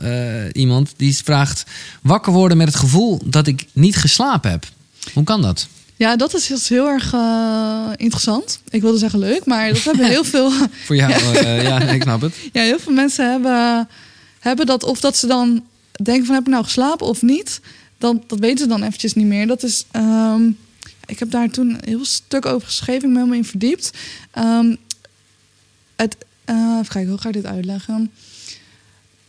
iemand die vraagt... wakker worden met het gevoel dat ik niet geslapen heb. Hoe kan dat?
Ja, dat is dus heel erg eh, interessant. Ik wilde zeggen leuk, maar dat hebben heel veel,
Voor jou, eh, ja, ik snap het.
ja, heel veel mensen hebben, hebben dat. Of dat ze dan denken van heb ik nou geslapen of niet. Dan, dat weten ze dan eventjes niet meer. Dat is, ehm, ik heb daar toen een heel stuk over geschreven. Ik ben me helemaal in verdiept. Ehm, het, eh, even kijken, hoe ga ik dit uitleggen?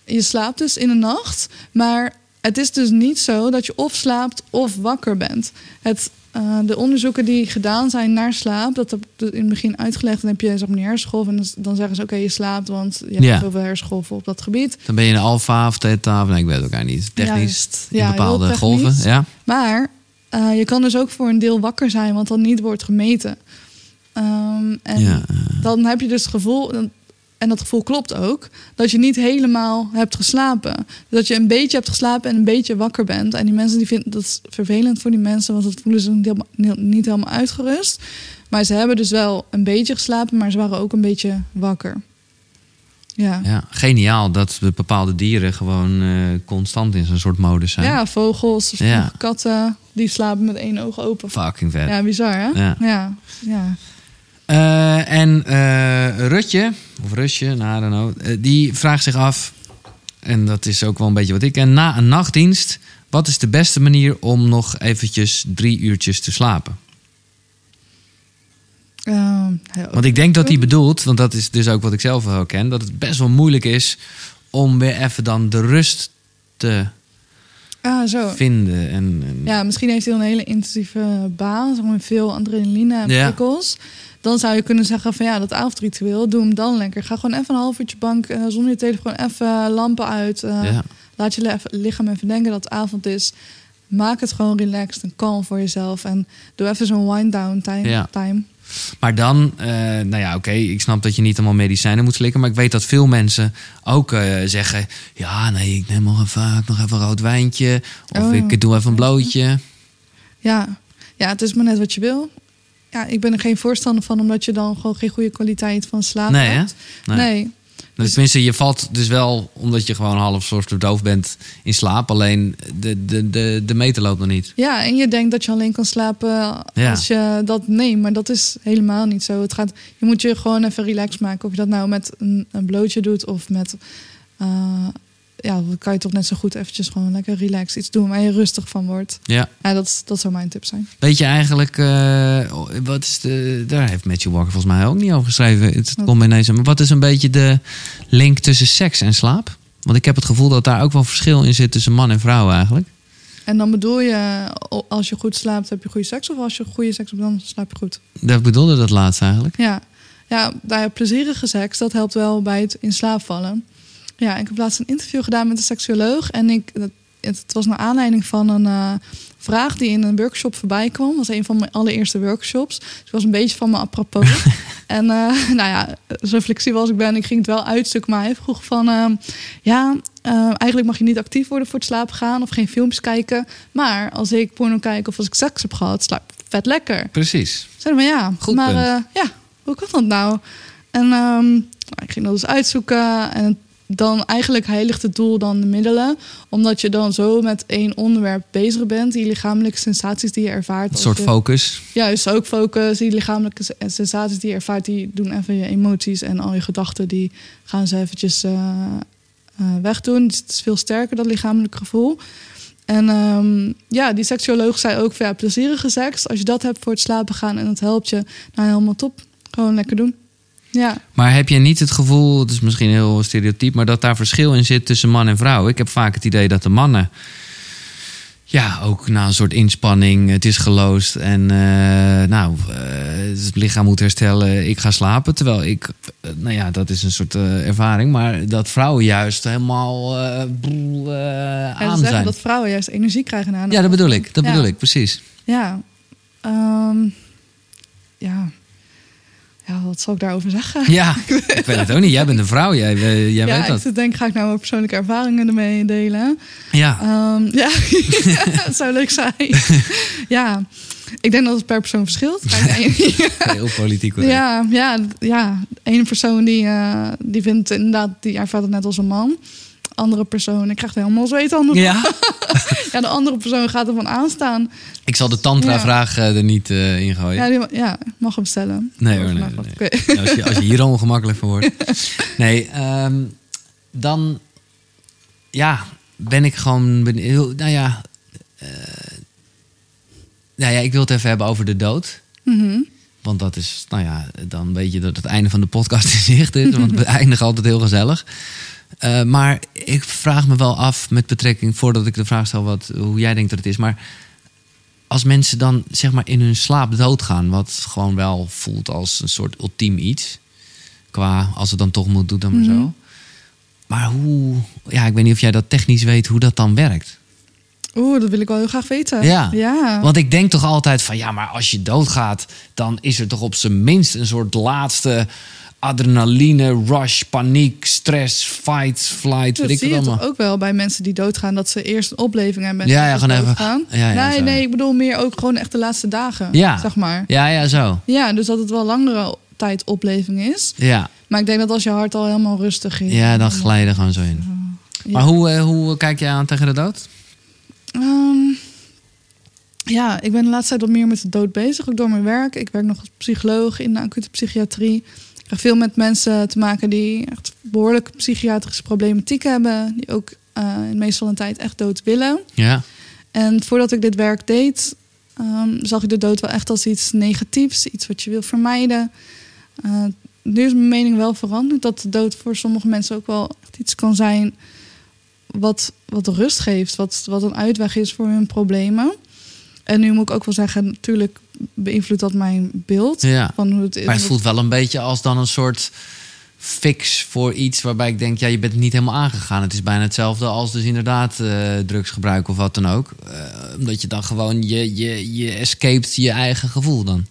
Je slaapt dus in de nacht, maar het is dus niet zo dat je of slaapt of wakker bent. Het, eh, de onderzoeken die gedaan zijn naar slaap, dat heb ik in het begin uitgelegd. Dan heb je zeg maar, hersengolven en dan- zeggen ze: Oké, je slaapt, want je hebt
Ja.
zoveel hersengolven op dat gebied.
Dan ben je een alfa of theta, of nee, ik weet het elkaar niet. Technisch, in
Ja, heel
bepaalde
technisch.
golven. Ja?
Maar eh, je kan dus ook voor een deel wakker zijn, want dan niet wordt gemeten. Ehm, en
Ja,
dan heb je dus het gevoel, en dat gevoel klopt ook, dat je niet helemaal hebt geslapen. Dat je een beetje hebt geslapen en een beetje wakker bent. En die mensen die vinden dat is vervelend voor die mensen, want dat voelen ze niet helemaal, niet helemaal uitgerust. Maar ze hebben dus wel een beetje geslapen, maar ze waren ook een beetje wakker. Ja.
ja, geniaal dat de bepaalde dieren gewoon eh, constant in zo'n soort modus zijn.
Ja, vogels,
Ja.
katten, die slapen met één oog open.
Fucking vet.
Ja, bizar hè?
Ja.
ja. ja.
Eh, en eh, Rutje, of Rusje, nou, I don't know, eh, die vraagt zich af, en dat is ook wel een beetje wat ik ken, na een nachtdienst, wat is de beste manier om nog eventjes drie uurtjes te slapen?
Ehm,
Want ik denk dat hij bedoelt, want dat is dus ook wat ik zelf wel ken, dat het best wel moeilijk is om weer even dan de rust te
Ah, zo.
vinden. En, en-
Ja, misschien heeft hij een hele intensieve baan, met veel adrenaline en
Ja.
Dan zou je kunnen zeggen van ja, dat avondritueel, doe hem dan lekker. Ga gewoon even een half uurtje bank eh, zonder je telefoon, even lampen uit. eh,
ja.
Laat je lichaam even denken dat het avond is. Maak het gewoon relaxed en kalm voor jezelf. En doe even zo'n wind-down time.
Ja.
time.
Maar dan, eh, nou ja, oké, ik snap dat je niet allemaal medicijnen moet slikken. Maar ik weet dat veel mensen ook zeggen: Ja, nee, ik neem nog even, nog even een rood wijntje. Of
Oh.
ik doe even een blootje.
Ja. ja, het is maar net wat je wil. Ja, ik ben er geen voorstander van, omdat je dan gewoon geen goede kwaliteit van slaap
Nee, hè?
hebt.
Nee.
nee.
Dus tenminste, je valt dus wel, omdat je gewoon half soort doof bent, in slaap. Alleen de, de, de, de meter loopt nog niet.
Ja, en je denkt dat je alleen kan slapen
Ja.
als je dat neemt. Maar dat is helemaal niet zo. Het gaat, je moet je gewoon even relax maken. Of je dat nou met een, een blootje doet of met... eh, ja, dan kan je toch net zo goed eventjes gewoon lekker relax iets doen waar je rustig van wordt.
Ja.
Ja, dat, dat zou mijn tip zijn.
Weet je eigenlijk, eh, wat is de, daar heeft Matthew Walker volgens mij ook niet over geschreven. Het komt ineens. Maar wat is een beetje de link tussen seks en slaap? Want ik heb het gevoel dat daar ook wel verschil in zit tussen man en vrouw eigenlijk.
En dan bedoel je, als je goed slaapt, heb je goede seks. Of als je goede seks hebt, dan slaap je goed.
Dat bedoelde dat laatst eigenlijk.
Ja, ja ja, plezierige seks, dat helpt wel bij het in slaap vallen. Ja, ik heb laatst een interview gedaan met een seksuoloog. En ik, het, het was naar aanleiding van een eh, vraag die in een workshop voorbij kwam. Dat was een van mijn allereerste workshops. Dus het was een beetje van me apropos. en eh, nou ja, zo flexibel als ik ben, ik ging het wel uitzoeken. Maar hij vroeg van, eh, ja, eh, eigenlijk mag je niet actief worden voor het slapen gaan. Of geen films kijken. Maar als ik porno kijk of als ik seks heb gehad, slaap vet lekker.
Precies.
Zeiden we ja,
Goed
maar ja, hoe kan dat nou? En ehm, nou, ik ging dat dus uitzoeken en dan eigenlijk heiligt het doel dan de middelen, omdat je dan zo met één onderwerp bezig bent, die lichamelijke sensaties die je ervaart.
Een soort
je-
focus.
Juist, ook focus, die lichamelijke se- sensaties die je ervaart, die doen even je emoties en al je gedachten, die gaan ze eventjes eh, eh, wegdoen. Dus het is veel sterker, dat lichamelijk gevoel. En ehm, ja, die seksuoloog zei ook van ja, plezierige seks. Als je dat hebt voor het slapen gaan en het helpt je, nou helemaal top. Gewoon lekker doen. Ja,
Maar heb je niet het gevoel, het is misschien heel stereotyp, maar dat daar verschil in zit tussen man en vrouw? Ik heb vaak het idee dat de mannen, ja, ook na een soort inspanning, het is geloosd en eh, nou, eh, het lichaam moet herstellen, ik ga slapen. Terwijl ik, eh, nou ja, dat is een soort ervaring, maar dat vrouwen juist helemaal boel,
ze
aan zijn.
dat vrouwen juist energie krijgen een
Ja, dat bedoel ik, dat
Ja.
bedoel ik, precies.
Ja, Ehm, ja. Ja, wat zal ik daarover zeggen?
Ja, ik weet het ook niet. Jij bent een vrouw, jij, eh, jij
ja,
weet
ik
dat.
zit denk, ga ik nou mijn persoonlijke ervaringen ermee delen?
Ja,
Ehm, ja, het zou leuk zijn. ja, ik denk dat het per persoon verschilt.
Heel politiek. correct.
ja, ja, ja, ene persoon die, eh, die vindt inderdaad, die ervaart het net als een man. Andere persoon, ik krijg er helemaal zweet aan.
Ja.
Ja, de andere persoon gaat ervan aanstaan.
Ik zal de tantra-vraag eh, er niet eh, in gooien.
Ja, die, ja, mag hem stellen.
Nee hoor, nee, nee. Ja, als, je, als je hier al ongemakkelijk van wordt. Nee, ehm, dan ja, ben ik gewoon benieuwd. Nou ja, eh, nou ja, ik wil het even hebben over de dood.
Mhm.
Want dat is, nou ja, dan weet je dat het einde van de podcast in zicht is. Want we eindigen altijd heel gezellig. Eh, maar ik vraag me wel af met betrekking, voordat ik de vraag stel wat, hoe jij denkt dat het is. Maar als mensen dan zeg maar in hun slaap doodgaan, wat gewoon wel voelt als een soort ultiem iets. Qua als het dan toch moet, doe dan maar zo. Maar hoe, ja, ik weet niet of jij dat technisch weet hoe dat dan werkt.
Oeh, dat wil ik wel heel graag weten.
Ja.
ja.
Want ik denk toch altijd van ja, maar als je doodgaat, dan is er toch op zijn minst een soort laatste adrenaline, rush, paniek, stress, fight, flight,
Dat
weet ik
zie
wat
je
allemaal.
toch ook wel bij mensen die doodgaan, dat ze eerst een opleving hebben. en
Ja, ja, gewoon even-
doodgaan.
ja, ja,
nee,
zo.
nee, ik bedoel meer ook gewoon echt de laatste dagen.
Ja.
Zeg maar.
Ja, ja, zo.
Ja, dus dat het wel langere tijd opleving is.
Ja,
Maar ik denk dat als je hart al helemaal rustig is.
ja dan glijden gewoon zo in.
Ja.
Maar hoe, eh, hoe kijk jij aan tegen de dood?
Ehm, ja, ik ben de laatste tijd wat meer met de dood bezig, ook door mijn werk. Ik werk nog als psycholoog in de acute psychiatrie. Krijg veel met mensen te maken die echt behoorlijk psychiatrische problematiek hebben. Die ook in meestal een tijd echt dood willen.
Ja,
En voordat ik dit werk deed, ehm, zag ik de dood wel echt als iets negatiefs, iets wat je wil vermijden. Eh, nu is mijn mening wel veranderd dat de dood voor sommige mensen ook wel echt iets kan zijn wat, wat rust geeft, wat, wat een uitweg is voor hun problemen. En nu moet ik ook wel zeggen, natuurlijk beïnvloedt dat mijn beeld
ja.
van hoe het is.
Maar het voelt wel een beetje als dan een soort fix voor iets waarbij ik denk, ja, je bent niet helemaal aangegaan. Het is bijna hetzelfde als dus inderdaad eh drugsgebruik of wat dan ook. Eh, omdat je dan gewoon, je, je, je escaped je eigen gevoel dan.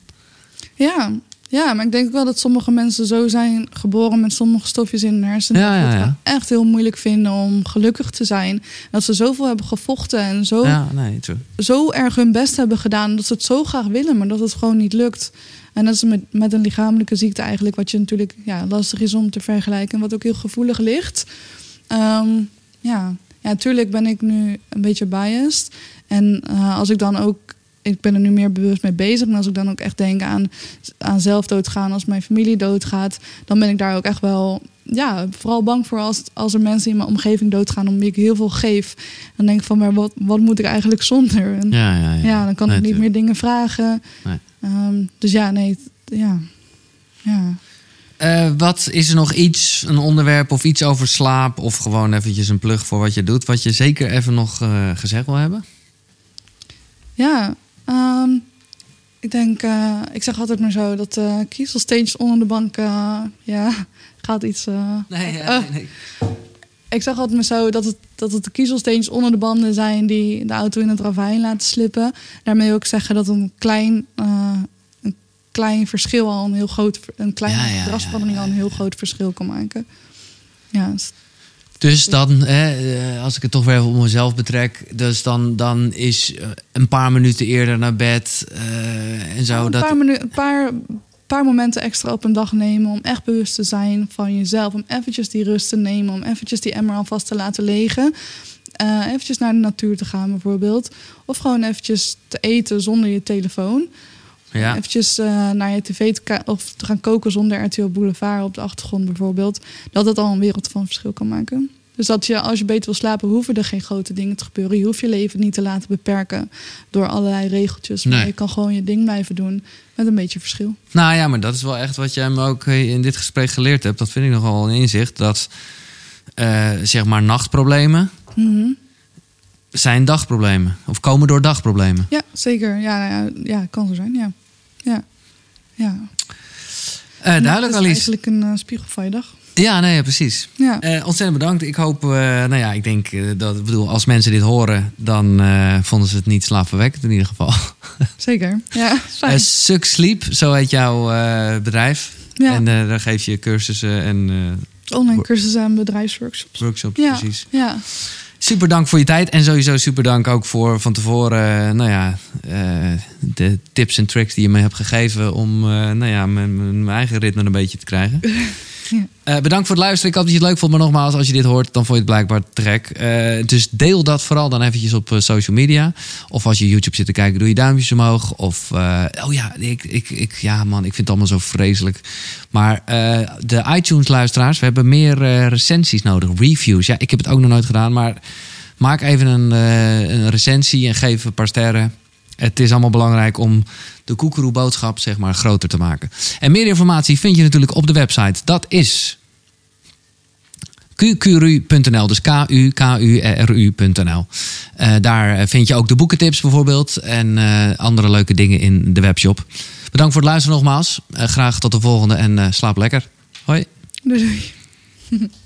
Ja, ja, maar ik denk ook wel dat sommige mensen zo zijn geboren met sommige stofjes in hun hersenen.
Ja,
dat
ja,
echt heel moeilijk vinden om gelukkig te zijn. Dat ze zoveel hebben gevochten en zo,
Ja, nee,
zo erg hun best hebben gedaan. Dat ze het zo graag willen, maar dat het gewoon niet lukt. En dat is met, met een lichamelijke ziekte eigenlijk, wat je natuurlijk ja, lastig is om te vergelijken. En wat ook heel gevoelig ligt. Ehm, ja. ja, natuurlijk ben ik nu een beetje biased. En eh, als ik dan ook, ik ben er nu meer bewust mee bezig. En als ik dan ook echt denk aan, aan zelf doodgaan, als mijn familie doodgaat, dan ben ik daar ook echt wel, ja, vooral bang voor als, als er mensen in mijn omgeving doodgaan, om wie ik heel veel geef. Dan denk ik van, maar wat, wat moet ik eigenlijk zonder? En,
Ja, ja, ja.
ja, dan kan
Nee,
ik niet
tuurlijk.
meer dingen vragen.
Nee.
Ehm, dus ja, nee, ja. ja.
Eh, wat is er nog iets, een onderwerp of iets over slaap... of gewoon eventjes een plug voor wat je doet... wat je zeker even nog eh, gezegd wil hebben?
Ja, ehm, ik denk, eh, ik zeg altijd maar zo dat uh, kiezelsteentjes onder de bank, eh, ja, gaat iets. eh,
Nee,
eh, ik zeg altijd maar zo dat het, dat het de kiezelsteentjes onder de banden zijn die de auto in het ravijn laten slippen. Daarmee wil ik zeggen dat een klein, een klein verschil al een heel groot, een kleine
Ja,
al een heel groot verschil kan maken. Ja, dus-
dan, hè, eh, als ik het toch weer op mezelf betrek... dus dan, dan is eh, een paar minuten eerder naar bed eh, en zo...
een,
dat,
paar minu- een paar, paar momenten extra op een dag nemen om echt bewust te zijn van jezelf. Om eventjes die rust te nemen, om eventjes die emmer alvast te laten liggen. Eh eventjes naar de natuur te gaan bijvoorbeeld. Of gewoon eventjes te eten zonder je telefoon.
Ja.
Eventjes eh, naar je tv te of te gaan koken zonder RTL Boulevard op de achtergrond bijvoorbeeld. Dat het al een wereld van verschil kan maken. Dus dat je, als je beter wil slapen, hoeven er geen grote dingen te gebeuren. Je hoeft je leven niet te laten beperken door allerlei regeltjes. Maar
Nee.
je kan gewoon je ding blijven doen met een beetje verschil.
Nou ja, maar dat is wel echt wat jij me ook eh, in dit gesprek geleerd hebt. Dat vind ik nogal een inzicht. Dat eh, zeg maar nachtproblemen
Mhm.
Zijn dagproblemen. Of komen door dagproblemen.
Ja, zeker. Ja, nou ja, ja, kan zo zijn. Ja. Ja. Ja.
Eh, duidelijk,
Het is
Alice.
eigenlijk een spiegel van je dag.
Ja, nee, precies.
Ja,
Eh, ontzettend bedankt. Ik hoop, nou ja, ik denk dat, ik bedoel, als mensen dit horen, dan vonden ze het niet slaapverwekkend in ieder geval.
zeker. Ja, fijn.
Suck Sleep, zo heet jouw bedrijf.
Ja.
En daar geef je cursussen en
Online cursussen en bedrijfsworkshops.
workshops,
Ja,
precies.
ja.
Super dank voor je tijd. En sowieso super dank ook voor van tevoren, eh, nou ja, eh, de tips en tricks die je me hebt gegeven om, eh, nou ja, mijn, mijn mijn eigen ritme een beetje te krijgen. Eh, bedankt voor het luisteren. Ik hoop dat je het leuk vond. Maar nogmaals, als je dit hoort, dan vond je het blijkbaar te gek. Eh, dus deel dat vooral dan eventjes op eh, social media. Of als je YouTube zit te kijken, doe je duimpjes omhoog. Of, oh ja, ik, ik, ik, ja man, ik vind het allemaal zo vreselijk. Maar de iTunes-luisteraars, we hebben meer recensies nodig. Reviews. Ja, ik heb het ook nog nooit gedaan. Maar maak even een, een recensie en geef een paar sterren. Het is allemaal belangrijk om de koekeroe-boodschap zeg maar, groter te maken. En meer informatie vind je natuurlijk op de website. Dat is qqru.nl, dus k-u-k-u-r-u.nl. Eh, daar vind je ook de boekentips bijvoorbeeld en eh, andere leuke dingen in de webshop. Bedankt voor het luisteren nogmaals. Eh, graag tot de volgende en slaap lekker. Hoi.
Doei.